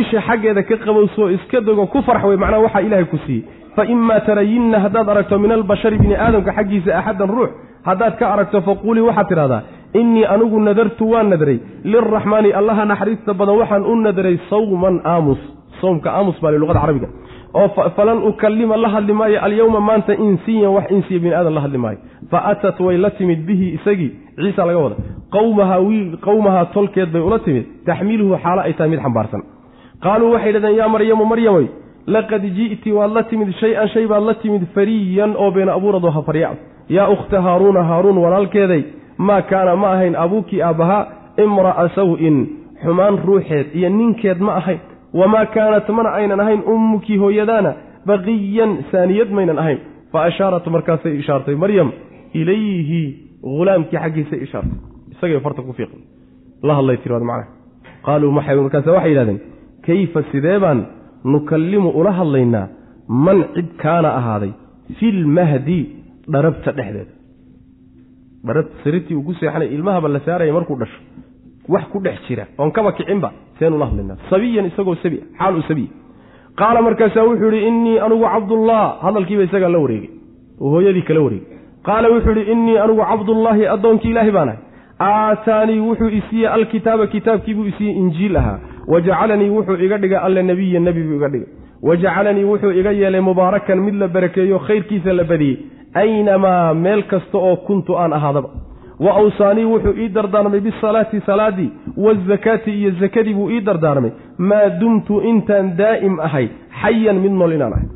isha xaggeeda ka qabowso iska dogo ku farx wey macnaha waxaa ilaahay ku siiyey. Fa imaa tarayinna haddaad aragto min albashari bini aadamka xaggiisa axaddan ruux haddaad ka aragto faquulii waxaad tidhahdaa innii anigu nadartu waan nadray lilraxmaani allaha naxariista badan waxaan u nadray sawman aamus. Sawmka aamus baa luqada carabiga. Oo falan ukallima la hadli maayo alyowma maanta insiyan wax insiya bini aadan la hadli maayo fa atat way la timid bihi isagii. Ciisa laga wada qawmahaa wiil qowmahaa tolkeed bay ula timid. Taxmiluhu xaalo ay tahay mid xambaarsan. Qaaluu waxay dhahdeen yaa maryamu maryamay laqad ji'ti waad la timid shay-an shay baad la timid fariyan oo beena abuurado hafarya yaa ukhta haaruuna haaruun walaalkeeday maa kaana ma ahayn abuukii aabbahaa imra'a saw-in xumaan ruuxeed iyo ninkeed ma ahayn. Wamaa kaanat mana aynan ahayn ummukii hooyadaana baqiyan saaniyad maynan ahayn. Fa ashaarat markaasay ishaartay maryam ilayhi hulaamkii xaggiisay ishaartay. Isagay farta ku fiiqay la hadlay tiraad macnaha qaaluu markaase waxay yidhahdeen kayfa sidee baan nukallimu ula hadlaynaa? Man cid kaana ahaaday filmahdi dharabta dhexdeeda dharabta sariirtii uu ku seexanay ilmahaba la saaraya markuu dhasho wax ku dhex jira oon kaba kicinba seen ula hadlaynaa sabiyan isagoo sabi xaal u sabiya qaala markaasaa wuxuu yidhi innii anigu cabdullah. Hadalkiiba isagaa la wareegay oo hooyadii kala wareegay. Qaala wuxuu yidhi innii anigu cabdullaahi addoonkii ilaahi baan ahay aataanii wuxuu isiiyey alkitaaba kitaabkiibuu isiiyey injiil ahaa. Wajacalanii wuxuu iga dhigay alle nebiya nebi buu iga dhigay wajacalanii wuxuu iga yeelay mubaarakan mid la barakeeyo khayrkiisa la badiyey aynamaa meel kasta oo kuntu aan ahaadaba wa awsaanii wuxuu ii dardaarmay bisalaati salaadii waazakaati iyo zakadii buu ii dardaarmay maa dumtu intaan daa'im ahay xayan mid nool inaan ahay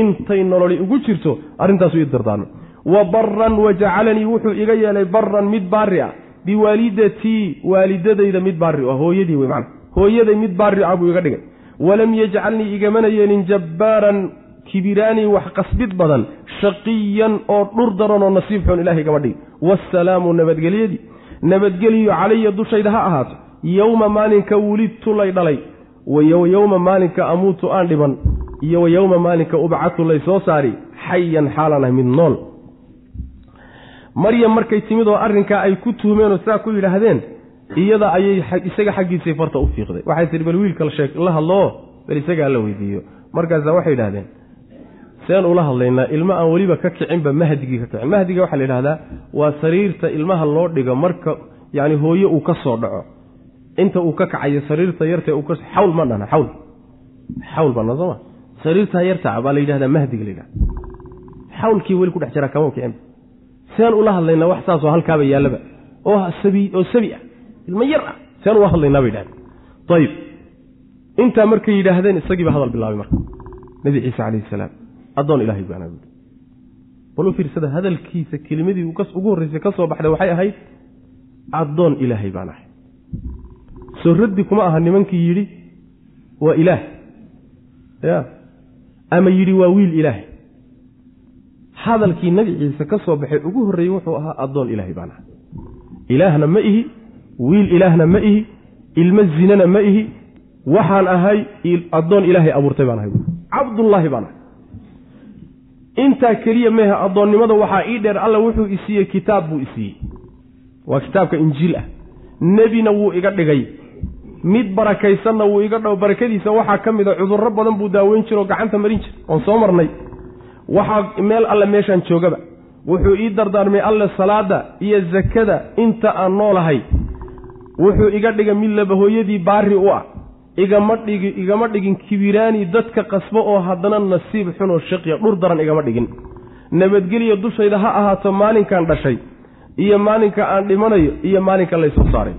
intay nololi ugu jirto arrintaasuu ii dardaarmay wa baran wajacalanii wuxuu iga yeelay baran mid baari ah biwaalidatii waalidadayda mid baari ah hooyadii wey macana hooyaday mid baari ah buu iga dhigay walam yajcalnii igamana yeelin jabbaaran kibiraanii wax qasbid badan shaqiyan oo dhur daran oo nasiib xun ilahay igama dhigi waasalaamu nabadgelyadii nabadgeliyo calaya dushayda ha ahaato. Yowma maalinka wulidtu lay dhalay. Yowma maalinka amuutu aan dhiban. Iyo wa yowma maalinka ubcatu lay soo saari. Xayan xaalan ah mid nool. Maryam markay timid oo arrinkaa ay ku tuhmeen oo sidaa ku yidhaahdeen iyada ayay isaga xaggiisay farta u fiiqday. Waxay tihi bal wiilka la hadloo bal isagaa la weydiiyo. Markaasaa waxay yidhahdeen seen ula hadlaynaa ilmo aan weliba ka kicinba mahdigii ka kicin mahdiga waxaa la yidhahdaa waa sariirta ilmaha loo dhigo marka yacni hooye uu ka soo dhaco. Inta uu ka kacayo sariirta yarta xawl ma dhana xawl xawl bana sooma sariirtaa yarta baa la yidhahdaa mahdiga la yidhahda xawlkii weli ku dhex jiraa kama kicinba. Seen ula hadlaynaa wax saasoo halkaaba yaallaba. Oo oo sabi ah. Ilmo yar ah. Seen ula hadlaynaa bay yidhahdeen. Ayib intaa markay yidhaahdeen isagiiba hadal bilaabay marka. Nebi ciise calayhi salaam addoon ilahay buui bal u fiirsada hadalkiisa kelimadii ugu horreysay ka soo baxday waxay ahayd addoon ilaahay baan ahay. Soo raddi kuma aha nimankii yidhi waa ilaah. Ya. Ama yidhi waa wiil ilaahay. Hadalkii nebi ciise ka soo baxay ugu horreeyey wuxuu ahaa addoon ilaahay baan ahay. Ilaahna ma ihi wiil ilaahna ma ihi ilmo zinana ma ihi waxaan ahay addoon ilaahay abuurtay baan ahay. Cabdullaahi baan ahay intaa keliya mehe addoonnimada waxaa ii dheer alla wuxuu isiiyey kitaab buu isiiyey waa kitaabka injiil ah. Nebina wuu iga dhigay. Mid barakaysanna wuu iga dhow. Barakadiisa waxaa ka mid a cudurro badan buu daaweyn jira oo gacanta marin jira oon soo marnay. Waxaa meel alle meeshaan joogaba. Wuxuu ii dardaarmay alle salaada iyo zakada inta aan noolahay. Wuxuu iga dhigay mid laba hooyadii baari u ah igama dhigi igama dhigin kibiraani dadka qasbo oo haddana nasiib xun oo shaqiya dhur daran igama dhigin. Nabadgelya dushayda ha ahaato maalinkaan dhashay iyo maalinka aan dhimanayo iyo maalinka laysoo saaray.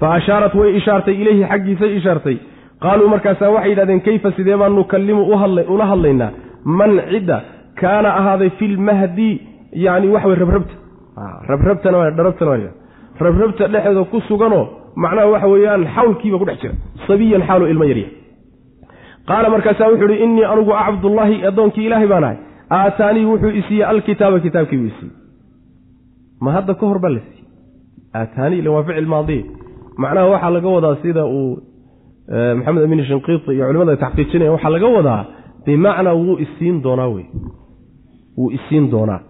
Fa ashaarat way ishaartay ileyhi xaggiisay ishaartay. Qaaluu markaasaa waxay yidhahdeen kayfa sidee baan nukallimu ula hadlaynaa? Man cidda kaana ahaaday filmahdi yacni waxa wey rabrabta. Rabrabtana dharabtana rabrabta dhexeeda ku suganoo macnaha waxa weeyaan xawlkiiba ku dhex jira. Sabiyan xaalu ilmo yarya qaala markaasaa wuxuu ihi innii anugu cabdullaahi addoonkii ilaahay baan ahay. Aataanii wuxuu isiiyey alkitaaba kitaabkii buu isiiyey ma hadda ka hor baa la siiyey. Aataanii ila waa ficil maadiye macnaha waxaa laga wadaa sida uu maxamed amiin shinqiiti iyo culimada ay taxqiijinayaan waxaa laga wadaa bimacnaa wuu isiin doonaa wey. Wuu isiin doonaa.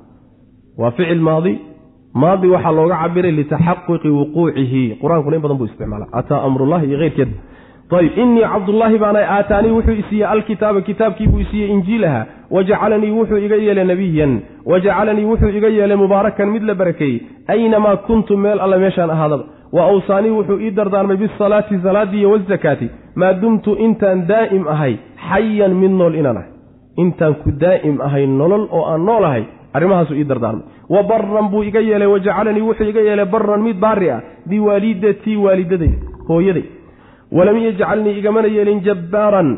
Waa ficil maadi maadi waxaa looga cabiray litaxaquqi wuquucihi. Qur'aankuna in badan buu isticmaala ataa amrullahi iyo keyrkeed. Ayb inii cabdullaahi baana aataanii wuxuu isiiyey alkitaaba kitaabkiibuu isiiyey injiilaha. Wajacalanii wuxuu iga yeelay nebiyan wajacalanii wuxuu iga yeelay mubaarakan mid la barakeeyey aynamaa kuntu meel alle meeshaan ahaadaba. Wa awsaanii wuxuu ii dardaarmay bisalaati salaadii iyo wazakaati. Maa dumtu intaan daa'im ahay xayan mid nool inaan ahay. Intaan ku daa'im ahay nolol oo aan nool ahay arrimahaasuu ii dardaarmay. Wa baran buu iga yeelay wajacalanii wuxuu iga yeelay baran mid baari ah biwaalidatii waalidaday hooyaday. Walam yajcalnii igamana yeelin jabbaaran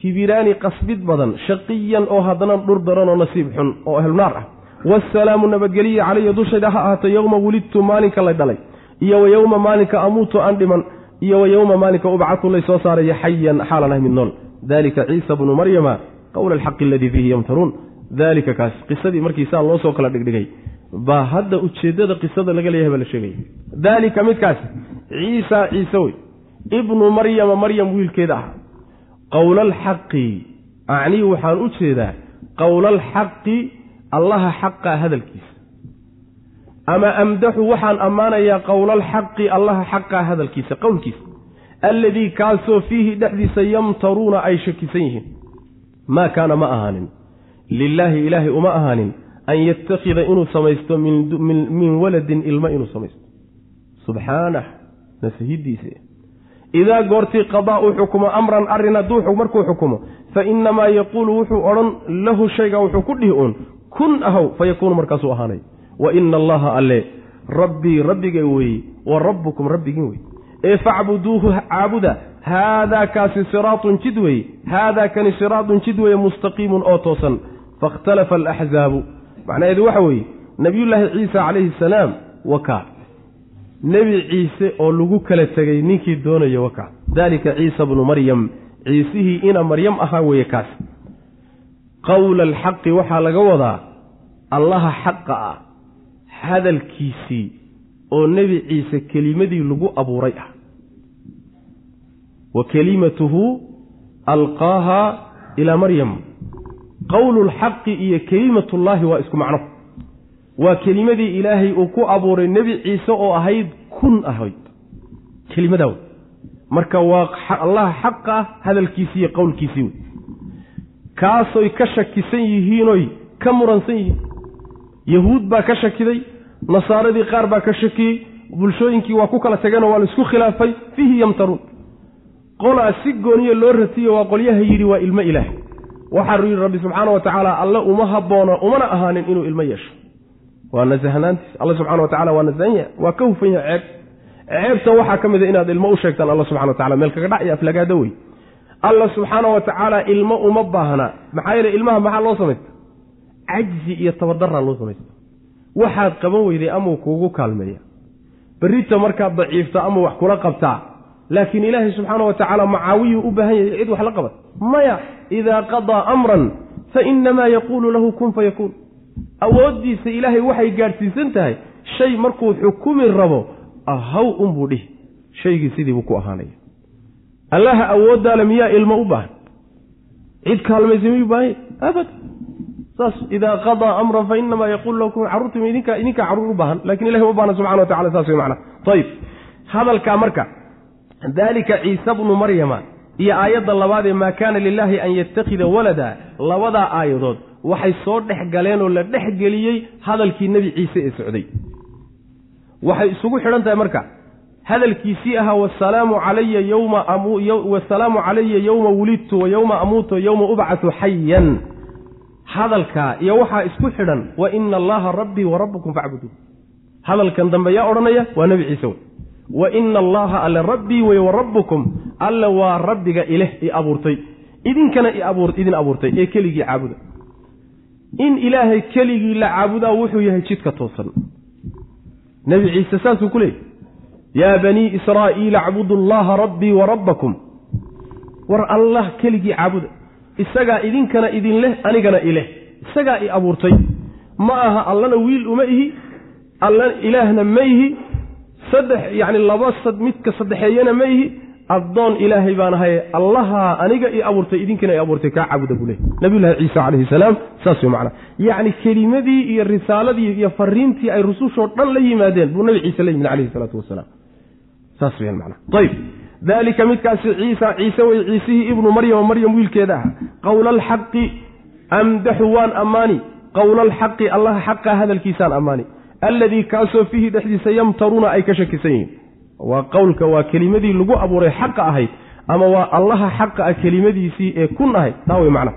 kibiraani qasbid badan shaqiyan oo haddana dhur daran oo nasiib xun oo ahlnaar ah. Waasalaamu nabadgeliya calaya dushayda ha ahaato yowma wulidtu maalinka la dhalay. Iyo wa yowma maalinka amuutu aan dhiman iyo wa yowma maalinka ubcatu lay soo saaraya xayan xaalan ah mid nool. Dalika ciisa bnu maryama qowla alxaqi aladii fiihi yamtaruun daalika kaas. Qisadii markii saa loo soo kala dhigdhigay baa hadda ujeeddada qisada laga leeyahay baa la sheegaya daalika midkaas ciisa ciise wey. Ibnu maryama maryam wiilkeeda ah. Qowlaalxaqi acnii waxaan u jeedaa qowlaalxaqi allaha xaqa hadalkiisa. Ama amdaxu waxaan ammaanayaa qowlaalxaqi allaha xaqa hadalkiisa qowlkiisa. Alladii kaasoo fiihi dhexdiisa yamtaruuna ay shakisan yihiin. Maa kaana ma ahaanin lilaahi ilaahay uma ahaanin an yattakhida inuu samaysto min waladin ilmo inuu samaysto. Subxaanah nasahidiisa idaa goortii qadaa uu xukumo amran arrin hadduu markuu xukumo fa innamaa yaquulu wuxuu odhan lahu shayga wuxuu ku dhihi uun kun ahow fa yakuunu markaasuu ahaanay. Wa ina allaha alle rabbii rabbigay weeye wa rabbukum rabbigiin weye ee facbuduuhu caabuda haadaa kaasi siraatun jid weeye haadaa kani siraatun jid weeye mustaqiimun oo toosan fakhtalafa alaxzaabu macnaheedu waxa weeye nebiyullaahi ciisa calayhi salaam wakaa nebi ciise oo lagu kala tegay ninkii doonaya wakaa daalika ciisa bnu maryam ciisihii ina maryam ahaa weeye kaas qowla alxaqi waxaa laga wadaa allaha xaqa ah hadalkiisii oo nebi ciise kelimadii lagu abuuray ah wa kelimatuhu alqaaha ilaa maryam qowlu lxaqi iyo kelimatullaahi waa isku macno. Waa kelimadii ilaahay uu ku abuuray nebi ciise oo ahayd kun ahayd kelimadaa wey marka waa allaha xaqa ah hadalkiisii iyo qowlkiisii wey kaasoy ka shakisan yihiinoy ka muransan yihiin. Yahuud baa ka shakiday nasaaradii qaar baa ka shakiyey bulshooyinkii waa ku kala tageenoo waa la isku khilaafay fiihi yamtaruun. Qolaa si gooniyo loo ratiyo waa qolyaha yidhi waa ilmo ilaah waxaa yidhi rabbi subxaana wa tacaala alle uma haboono umana ahaanin inuu ilmo yeesho. Waa nasahnaantiis. Alla subxana wa tacala waa nasahan yaha waa ka hufan yaha ceeb. Ceebta waxaa ka mid a inaad ilmo u sheegtaan alla subxana wa meel kaga dhac iyo aflagaada wey alla subxaana wa tacaala ilmo uma baahna maxaa yeele ilmaha maxaa loo samaysta cajzi iyo tabardaraa loo samaysta waxaad qaban weyday amau kuugu kaalmeeya. Berrita markaad daciifta ama wax kula qabtaa laakiin ilaahay subxaana wa tacaala macaawiyuu u baahan yahay cid wax la qabat maya idaa qadaa amran fa inamaa yaquulu lahu kun fayakuun awooddiisa ilaahay waxay gaadhsiisan tahay shay markuu xukumi rabo ahaw unbuu dhihi. Shaygii sidiibuu ku ahaanaya. Allaha awooddaale miyaa ilmo u baahan? Cid kaalmaysa miyuu baahanya abad. Saas idaa qadaa amran fa inamaa yaquulu lahu kun carruurtima idinkaa idinkaa carruur u baahan laakiin ilahay uma baahna subxana wa tacala saas way macna ayib hadalkaa marka daalika ciise bnu maryama iyo aayadda labaadee maa kaana lilaahi an yattakhida walada labadaa aayadood waxay soo dhex galeen oo la dhex geliyey hadalkii nebi ciise ee socday. Waxay isugu xidhan tahay marka hadalkiisii ahaa wasalaamu calaya yowma wasalaamu calaya yowma wulidtu wa yowma amuutu wa yowma ubcatu xayan hadalkaa iyo waxaa isku xidhan wa ina allaha rabbii wa rabbukum facbuduun hadalkan dambe yaa odhanaya waa nebi ciise. wey wa ina allaha alle rabbii wey wa rabbukum. Alle waa rabbiga ileh i abuurtay. Idinkana idin abuurtay ee keligii caabuda. In ilaahay keligii la caabudaa wuxuu yahay jidka toosan. Nebi ciise saasuu ku leeyay yaa banii israa'iila acbudu allaha rabbii wa rabbakum. War allah keligii caabuda. Isagaa idinkana idin leh anigana ileh isagaa i abuurtay. Ma aha allana wiil uma ihi alla ilaahna ma ihi saddex yacni laba midka saddexeeyana ma ihi addoon ilaahay baan ahaye allahaa aniga i abuurtay idinkina i abuurtay kaa caabuda buu leey nabiyullahi ciisa calayhi salaam saas wey macnaa. Yacni kelimadii iyo risaaladii iyo fariintii ay rusushoo dhan la yimaadeen buu nabi ciise la yimid calayhi salaatu wasalaam. Saas weyan macnaa. Ayib dalika midkaasi ciisa ciise wey ciisihii ibnu maryama maryam wiilkeeda ah qowla alxaqi amdaxu waan ammaani. Qowla alxaqi allaha xaqa hadalkiisaan ammaani alladii kaasoo fiihi dhexdiisa yamtaruuna ay ka shakisan yihiin waa qowlka waa kelimadii lagu abuuray xaqa ahayd ama waa allaha xaqa ah kelimadiisii ee kun ahayd taa wey macnaha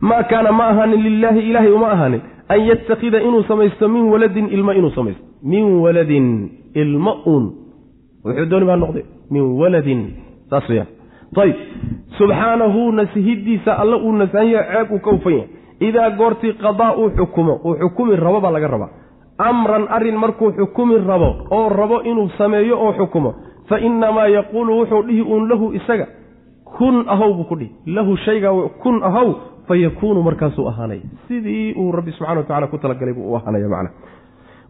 maa kaana ma ahaanin lilaahi ilaahay uma ahaanin an yattakhida inuu samaysto min waladin ilmo inuu samaysto min waladin ilmo uun wuxuu dooni baa noqde min waladin saas weyaan ayib subxaanahu nasihidiisa alla uu nasahanyaha ceeb uu ka ufan yahay idaa goortii qadaa uu xukumo uu xukumi rabo baa laga rabaa amran arrin markuu xukumi rabo oo rabo inuu sameeyo oo xukumo fa innamaa yaquulu wuxuu dhihi uun lahu isaga kun ahow buu ku dhihi lahu shayga kun ahow fa markaasuu ahaanaya sidii uu rabbi subxana wa tacala ku talagalay buu u ahaanaya macna.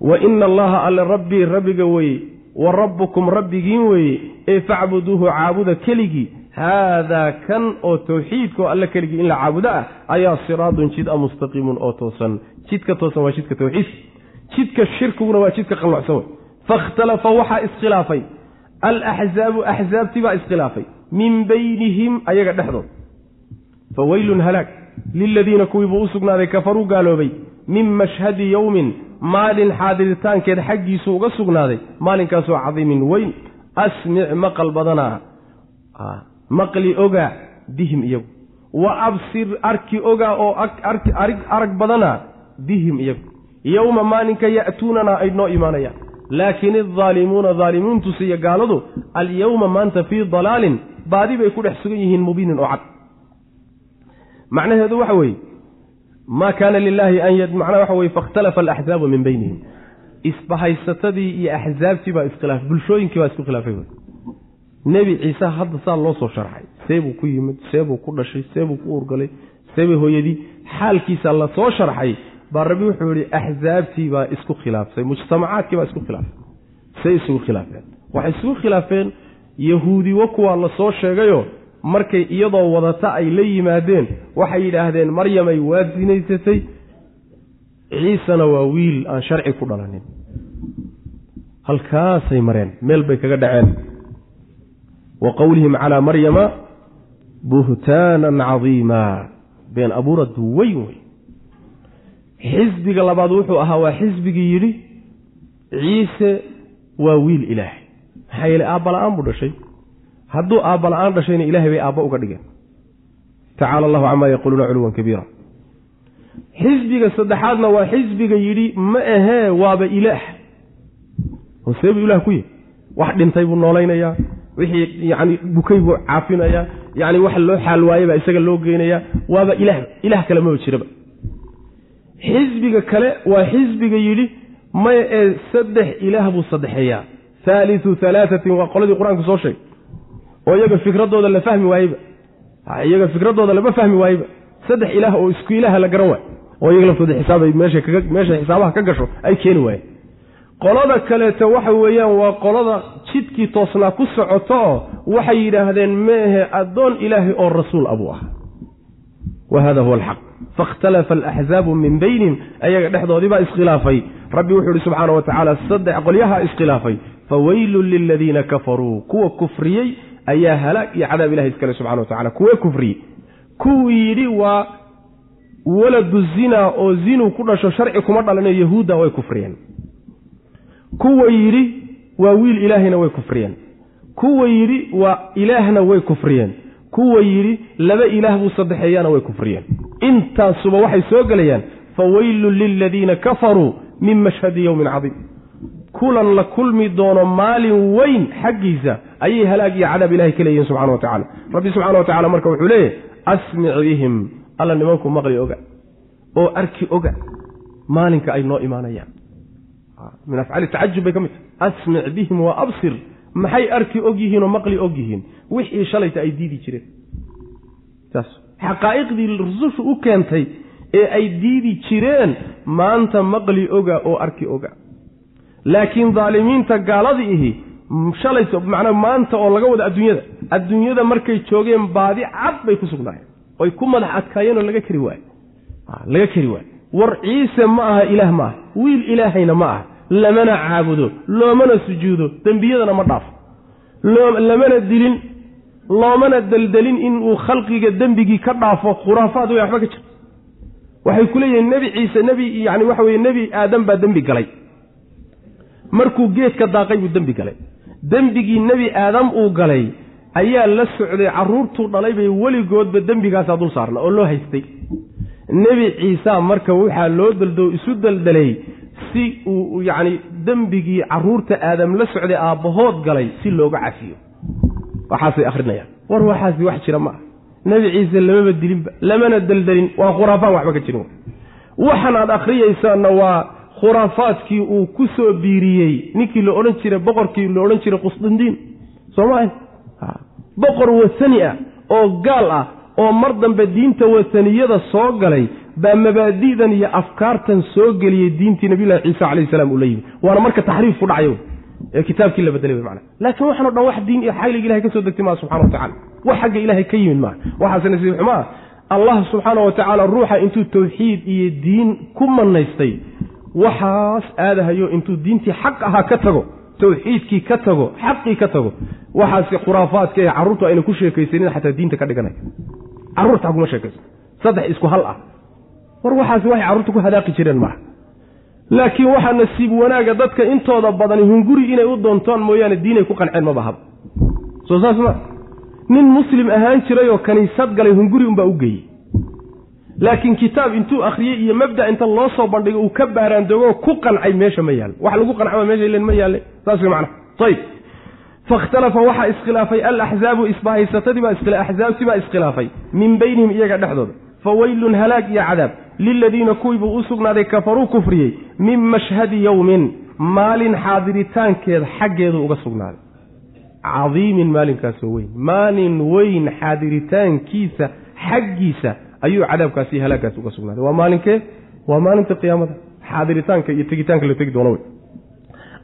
Wa ina allaha alle rabbii rabbiga weeye wa rabbukum rabbigiin weeye ee facbuduuhu caabuda keligii haadaa kan oo tawxiidka oo alle keligii in la caabudo ah ayaa siraadun jid a mustaqiimun oo toosan. Jidka toosan waa jidka tawxiidka jidka shirkiguna waa jidka qallocsan wey fakhtalafa waxaa iskhilaafay. Alaxzaabu axzaabtii baa iskhilaafay. Min baynihim ayaga dhexdood. Fa weylun halaag liladiina kuwii buu u sugnaaday kafaruu gaaloobay. Min mashhadi yowmin maalin xaadiritaankeed xaggiisu uga sugnaaday. Maalinkaasoo cadiimin weyn. Asmic maqal badanaa. Maqli ogaa bihim iyagu. Wa absir arki ogaa oo arag badanaa bihim iyagu yowma maalinka ya'tuunana ay noo imaanayaan laakin aldaalimuuna daalimiintuse iyo gaaladu alyowma maanta fii dalaalin baadi bay ku dhex sugan yihiin mubiinin oo cad. Macnaheedu waxa weeye maa kaana lilaahi macnaha waxa weye fakhtalafa alaxzaabu min beynihim isbahaysatadii iyo axzaabtii baa iskhilaafay bulshooyinkii baa isku khilaafay nebi ciise hadda saa loo soo sharxay. Seebuu ku yimid seebuu ku dhashay seebuu ku urgalay seebay hooyadii xaalkiisa la soo sharxay baa rabbi wuxuu yihi axzaabtii baa isku khilaaftay mujtamacaadkii baa isku khilaaftay say isugu khilaafeen. Waxay isugu khilaafeen yahuudiwo kuwaa la soo sheegayo markay iyadoo wadata ay la yimaadeen waxay yidhaahdeen maryamay waa sinaysatay ciisena waa wiil aan sharci ku dhalanin. Halkaasay mareen meel bay kaga dhaceen. Wa qowlihim calaa maryama buhtaanan cadiima been abuurad weyn wey xisbiga labaad wuxuu ahaa waa xisbigii yidhi ciise waa wiil ilaahay. Maxaa yeele aabba la'aan buu dhashay. Hadduu aabba la'aan dhashayna ilahay bay aabba uga dhigeen. Tacaala allahu camaa yaquuluuna culuwan kabiira xisbiga saddexaadna waa xisbiga yidhi ma ahee waaba ilaah. Hosee buu ilaah ku yihi wax dhintay buu noolaynayaa wixii yani bukay buu caafinayaa yani wax loo xaal waayey baa isaga loo geynayaa waaba ilaah ilaah kale maba jiraba xisbiga kale waa xisbiga yidhi maya ee saddex ilaah buu saddexeeyaa. Haaliu halaatatin waa qoladii qur'aanku soo sheegay. Oo iyaga fikradooda la fahmi waayeyba. Iyaga fikradooda lama fahmi waayeyba. Saddex ilaah oo isku ilaaha la garan waayo. Oo iyaga laftooda xisaabay meesha xisaabaha ka gasho ay keeni waayeen. Qolada kaleeto waxa weeyaan waa qolada jidkii toosnaa ku socoto oo waxay yidhaahdeen meehe addoon ilaahay oo rasuul abuu ah wa hada huwa alxaq fakhtalafa alaxzaabu min baynihim ayaga dhexdoodii baa iskhilaafay rabbi wuxuu ihi subxaana wa tacaala saddex qolyaha iskhilaafay faweylun liladiina kafaruu kuwa kufriyey ayaa halaag iyo cadaab ilahi iskale subxana wa tacala kuwee kufriyey kuwii yidhi waa waladu zinaa oo zinuu ku dhasho sharci kuma dhalanayo yahuudda way kufriyeen kuwa yidhi waa wiil ilaahayna way kufriyeen kuwa yidhi waa ilaahna way kufriyeen kuwa yidhi laba ilaah buu saddexeeyaana way kufriyeen intaasuba waxay soo gelayaan faweylun liladiina kafaruu min mashhadi yowmin cadiim. Kulan la kulmi doono maalin weyn xaggiisa ayay halaag iyo cadaab ilahay ka leeyihiin subxana wa tacala rabbi subxana wa tacala marka wuxuu leeyahy asmic bihim alla nimanku maqli oga oo arki oga maalinka ay noo imaanayaan. Min afcaali tacajub bay ka mid tahay. Asmic bihim wa absir maxay arki og yihiin oo maqli og yihiin wixii shalayta ay diidi jireen. Xaqaa'iqdii rusushu u keentay ee ay diidi jireen maanta maqli oga oo arki oga. Laakiin daalimiinta gaaladii ihi shalay macnaa maanta oo laga wada adduunyada. Adduunyada markay joogeen baadi cad bay ku sugnaayeen. Oy ku madax adkaayeen oo laga keri waayo laga keri waayo war ciise ma aha ilaah ma aha. Wiil ilaahayna ma aha lamana caabudo loomana sujuudo dembiyadana ma dhaafo lamana dilin loomana deldelin inuu khalqiga dembigii ka dhaafo khuraafaad wey waxba ka jira waxay ku leeyihiin nebi ciise nebi yani waxa weye nebi aadam baa dembi galay. Markuu geedka daaqay buu dembi galay. Dembigii nebi aadam uu galay ayaa la socday carruurtuu dhalay bay weligoodba dembigaasaa dul saarna oo loo haystay. Nebi ciisa marka waxaa loo daldo isu deldelay si uu yacni dembigii carruurta aadam la socday aabbahood galay si looga cafiyo. Waxaasay akhrinayaan. War waxaasi wax jira ma ah nebi ciise lamaba dilinba lamana deldelin waa khuraafaan waxba ka jirin waxan aad akhriyaysaanna waa khuraafaadkii uu ku soo biiriyey ninkii la odhan jiray boqorkii la odhan jiray qusdindiin sooma boqor wasani ah oo gaal ah oo mar dambe diinta wasaniyada soo galay baa mabaadi'dan iyo afkaartan soo geliyey diintii nabiyullahi ciisa calayhi salaam uu la yimi waana marka taxriif ku dhacayo ee kitaabkii la bedelay mana laakiin waxaan o dhan wax diin iyo xayliga ilahay ka soo degtay maa subxana watacala wax xagga ilaahay ka yimid maaha. Waxaase nasiib xumaa allah subxaana wa ruuxa intuu tawxiid iyo diin ku manaystay waxaas aadahayo intuu diintii xaq ahaa ka tago tawxiidkii ka tago xaqii ka tago waxaasi khuraafaadka ee carruurtu ayna ku sheekaysanin xataa diinta ka dhiganaya carruurta kuma sheekayso. Saddex isku hal ah war waxaasi waxay carruurta ku hadaaqi jireen maaha laakiin waxaa nasiib wanaaga dadka intooda badani hunguri inay u doontaan mooyaane diinay ku qanceen ma bahaba soo saas ma. Nin muslim ahaan jiray oo kaniisad galay hunguri unbaa u geeyey. Laakiin kitaab intuu akhriyey iyo mabda inta loo soo bandhigo uu ka baaraandogoo ku qancay meesha ma yaallo wax lagu qancama meesha ilen ma yaalle. Saas wey macnaha. Ayib fakhtalafa waxaa iskhilaafay alaxzaabu isbahaysatadii baa axzaabtii baa iskhilaafay min beynihim iyaga dhexdooda fa weylun halaag iyo cadaab. Liladiina kuwii buu u sugnaaday kafaruu kufriyey min mashhadi yowmin maalin xaadiritaankeed xaggeedu uga sugnaaday. Cadiimin maalinkaasoo weyn. Maalin weyn xaadiritaankiisa xaggiisa ayuu cadaabkaasi iyo halaaggaasi uga sugnaaday. Waa maalinkee waa maalinta qiyaamada. Xaadiritaanka iyo tegitaanka la tegi doono wey.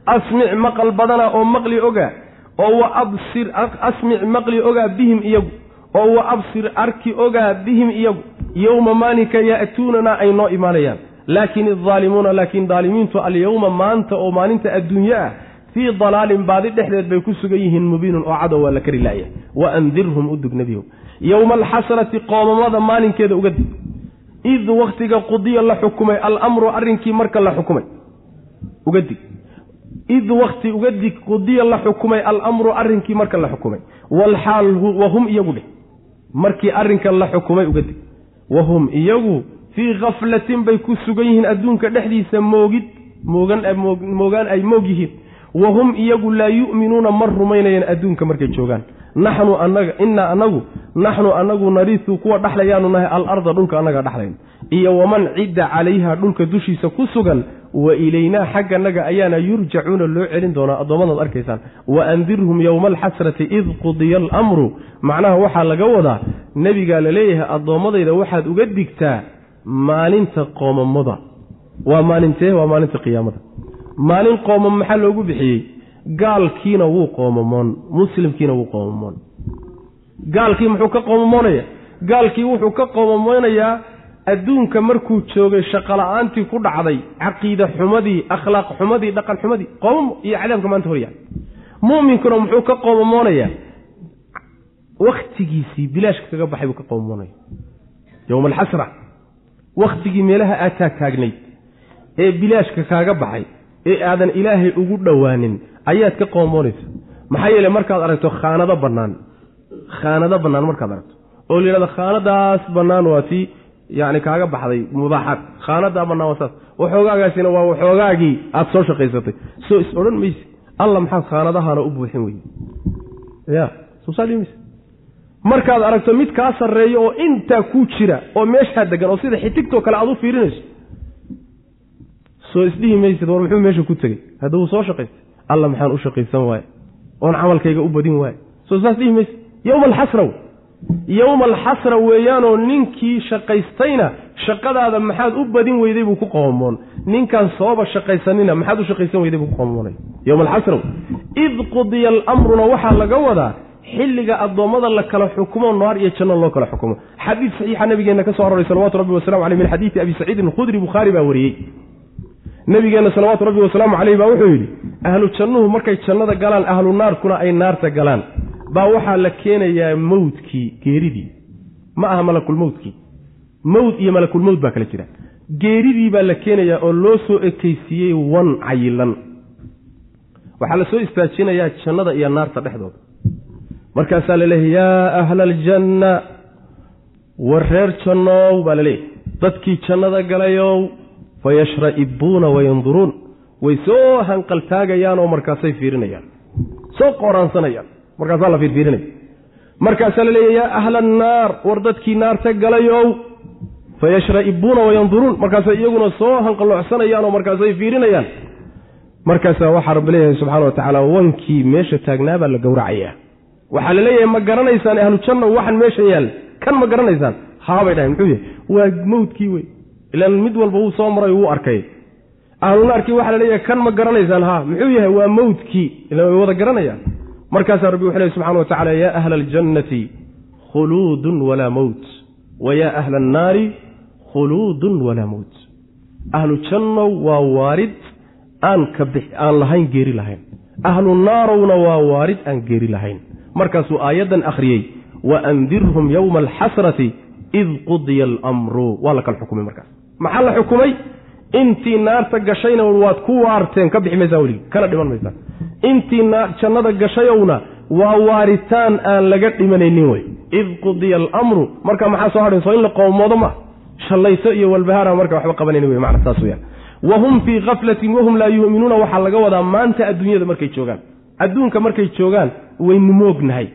Asmic maqal badana oo maqli ogaa oo wa absir asmic maqli ogaa bihim iyagu oo wa absir arki ogaa bihim iyagu yowma maalinka ya'tuunana ay noo imaanayaan. Laakin aldaalimuuna laakiin daalimiintu alyowma maanta oo maalinta adduunye ah fii dalaalin baadi dhexdeed bay ku sugan yihiin mubiinun oo cadow waa la kari laaya. Wa andirhum u dug nebiyow yowma alxasrati qoomamada maalinkeeda uga dig id wakhtiga qudiya la xukumay alamru arrinkii marka la xukumay. Uga dig id wakti uga dig qudiya la xukumay alamru arrinkii marka la xukumay. Walxaal wahum iyagu dheh. Markii arrinka la xukumay uga dig wahum iyagu fii khaflatin bay ku sugan yihiin adduunka dhexdiisa moogid moogaan ay moog yihiin wahum iyagu laa yu'minuuna ma rumaynayaan adduunka markay joogaan naxnu anaga innaa anagu naxnu anagu nariisu kuwa dhexlayaanu nahay alarda dhulka annaga dhexlayno iyo waman cidda calayha dhulka dushiisa ku sugan wa ilaynaa xagganaga ayaana yurjacuuna loo celin doonaa addoommadaad arkaysaan. Wa andirhum yowma alxasrati id qudiya alamru. Macnaha waxaa laga wadaa nebigaa la leeyahay addoommadayda waxaad uga digtaa maalinta qoomamada. Waa maalintee waa maalinta qiyaamada. Maalin qoomam maxaa loogu bixiyey gaalkiina wuu qoomamoon muslimkiina wuu qoomamoon gaalkii muxuu ka qoomamoonaya gaalkii wuxuu ka qoomamoonayaa adduunka markuu joogay shaqola'aantii ku dhacday caqiida xumadii akhlaaq xumadii dhaqan xumadii qoomamo iyo cadaabka maanta horyaal mu'minkuna muxuu ka qoomamoonayaa wakhtigiisii bilaashka kaga baxay buu ka qoomamoonaya yowma alxasra wakhtigii meelaha aad taagtaagnayd ee bilaashka kaaga baxay ee aadan ilaahay ugu dhowaanin ayaad ka qoomoonaysa maxaa yeele markaad aragto khaanado bannaan. Khaanado bannaan markaad aragto. Oo la yidhahdo khaanadaas bannaan waa tii yacni kaaga baxday mubaaxaad khaanadaa bannaan waa saas. Waxoogaagaasina waa waxoogaagii aad soo shaqaysatay. Soo is odhan mayse alla maxaad khaanadahana u buuxin weye ya soo saalimayse markaad aragto mid kaa sarreeyo oo intaa ku jira oo meeshaa degan oo sida xitigtoo kale aad u fiirinayso. Soo isdhihi maysid war muxuu meesha ku tegey? Hadda wuu soo shaqaystay alla maxaan u shaqaysan waaye. Oon camalkayga u badin waaye. Soo saas dhihi yowma alxasra yowma alxasra weeyaanoo ninkii shaqaystayna shaqadaada maxaad u badin weyday buu ku qoomoon ninkaan sooba shaqaysanina maxaad u shaqaysan weyday buu ku qoomoonay yowma alxasra id qudiya alamruna waxaa laga wadaa xilliga addoommada la kala xukumo naar iyo janno loo kala xukumo. Xadiid saxiixa nabigeenna ka so aroray salawatu rabbi wasalamu aleyh min xadiidi abi saciidin alkhudri bukhaari baa wariyey nabigeenna salawaatu rabbi wasalaamu caleyh baa wuxuu yidhi ahlu jannuhu markay jannada galaan ahlu naarkuna ay naarta galaan. Baa waxaa la keenayaa mowdkii geeridii. Ma aha malakulmowtkii mowd iyo malakulmowt baa kala jira. Geeridii baa la keenayaa oo loo soo ekaysiiyey wan cayilan waxaa la soo istaajinayaa jannada iyo naarta dhexdooda. Markaasaa laleeyahy yaa ahla aljanna war reer jannow baa laleeyahy dadkii jannada galayow fayashra'ibuuna wayanduruun way soo hanqaltaagayaan oo markaasay fiirinayaan. Soo qoraansanayaan markaasaa la fiirfiirinaya markaasaa la leeya yaa ahla annaar war dadkii naarta galayow. Fayashra'ibuuna wayanduruun markaasay iyaguna soo hanqaloocsanayaan oo markaasay fiirinayaan. Markaasaa waxaa rabbi leeyahay subxana wa tacaala wankii meesha taagnaa baa la gowracayaa. Waxaa la leeyahay ma garanaysaan ahlu janna waxaan meeshan yaal. Kan ma garanaysaan? Haabay dhahay muxuu yahay? Waa mawdkii wey ilaan mid walba wuu soo maray wuu arkay. Ahlunaarkii waxaa la leeyahay kan ma garanaysaan? Ha muxuu yahay? Waa mawdkii ilaan way wada garanayaan. Markaasaa rabbi wuxuu lehy subxana wa tacala yaa ahla aljannati khuluudun walaa mowt wa yaa ahla annaari khuluudun walaa mowt ahlu jannow waa waarid aan ka bix aan lahayn geeri lahayn. Ahlu naarowna waa waarid aan geeri lahayn. Markaasuu aayaddan akhriyey wa andirhum yowma alxasrati id qudiya alamru. Waa la kala xukumay markaas maxaa la xukumay? Intii naarta gashayna waad ku waarteen ka bixi maysaa weligi kana dhiman maysaa. Intii jannada gashayowna waa waaritaan aan laga dhimanaynin wey id qudiya alamru marka maxaa soo hadhayn in la qoomoodo ma? Shallayso iyo walbahaara marka waxba qabanayni wey macna saas weyaan wahum fii kaflatin wahum laa yu'minuuna waxaa laga wadaa maanta adduunyada markay joogaan. Adduunka markay joogaan waynu moognahay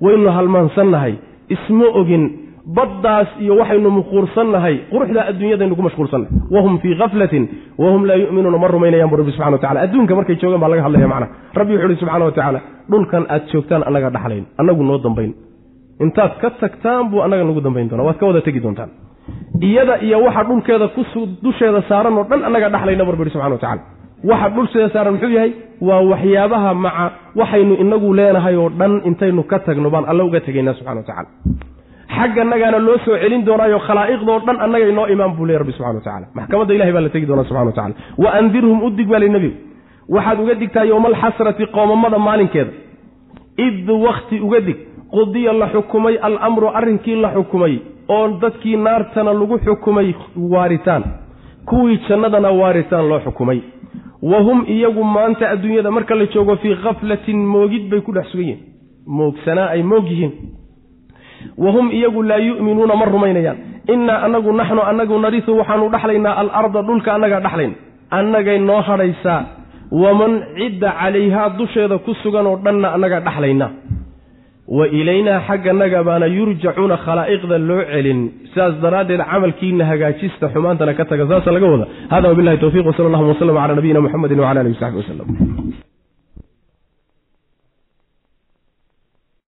waynu halmaansannahay isma ogin baddaas iyo waxaynu muquursannahay quruxdaa adduunyadaynu ku mashquulsannahay. Wahum fii kaflatin wahum laa yu'minuuna ma rumaynayaan bu rabbi subxana wa tacala adduunka markay joogaan baa laga hadlaya macna rabbi wuxu uhi subxana wa tacaala dhulkan aad joogtaan annaga dhaxlayn. Annagu noo dambayn. Intaad ka tagtaan buu annaga nagu dambayn doona waad ka wada tegi doontaan. Iyada iyo waxa dhulkeeda dusheeda saaran oo dhan annaga dhaxlayna bu rabbi subxana wa tacala waxa dhulseeda saaran muxuu yahay? Waa waxyaabaha maca waxaynu inagu leenahay oo dhan intaynu ka tagno baan alle uga tegaynaa subxana wa tacala xagganagaana loo soo celin doonaayo khalaa'iqdoo dhan annaga inoo imaan buu ley rabbi subxana wa tacala maxkamadda ilahay baa la tegi doonaa subxana wa tacala wa andirhum u dig baa lay nebigu waxaad uga digtaa yowma alxasrati qoomamada maalinkeeda. Id wakhti uga dig. Qudiya la xukumay alamru arrinkii la xukumay oo dadkii naartana lagu xukumay waaritaan. Kuwii jannadana waaritaan loo xukumay. Wa hum iyagu maanta adduunyada marka la joogo fii khaflatin moogid bay ku dhex sugan yihiin moogsanaa ay moog yihiin wa hum iyagu laa yu'minuuna ma rumaynayaan innaa anagu naxnu anagu narisu waxaanu dhaxlaynaa alarda dhulka annagaa dhaxlayn annagay noo hadhaysaa waman cidda calayhaa dusheeda ku sugan oo dhanna annagaa dhaxlaynaa wa ilaynaa xagganaga baana yurjacuuna khalaa'iqda loo celin sidaas daraaddeed camalkiina hagaajista xumaantana ka taga saasa laga wada hada wabilahi towfiq wsala allahuma waslama calaa nabiyina muxamedin wcala alihi wasaxbi waslem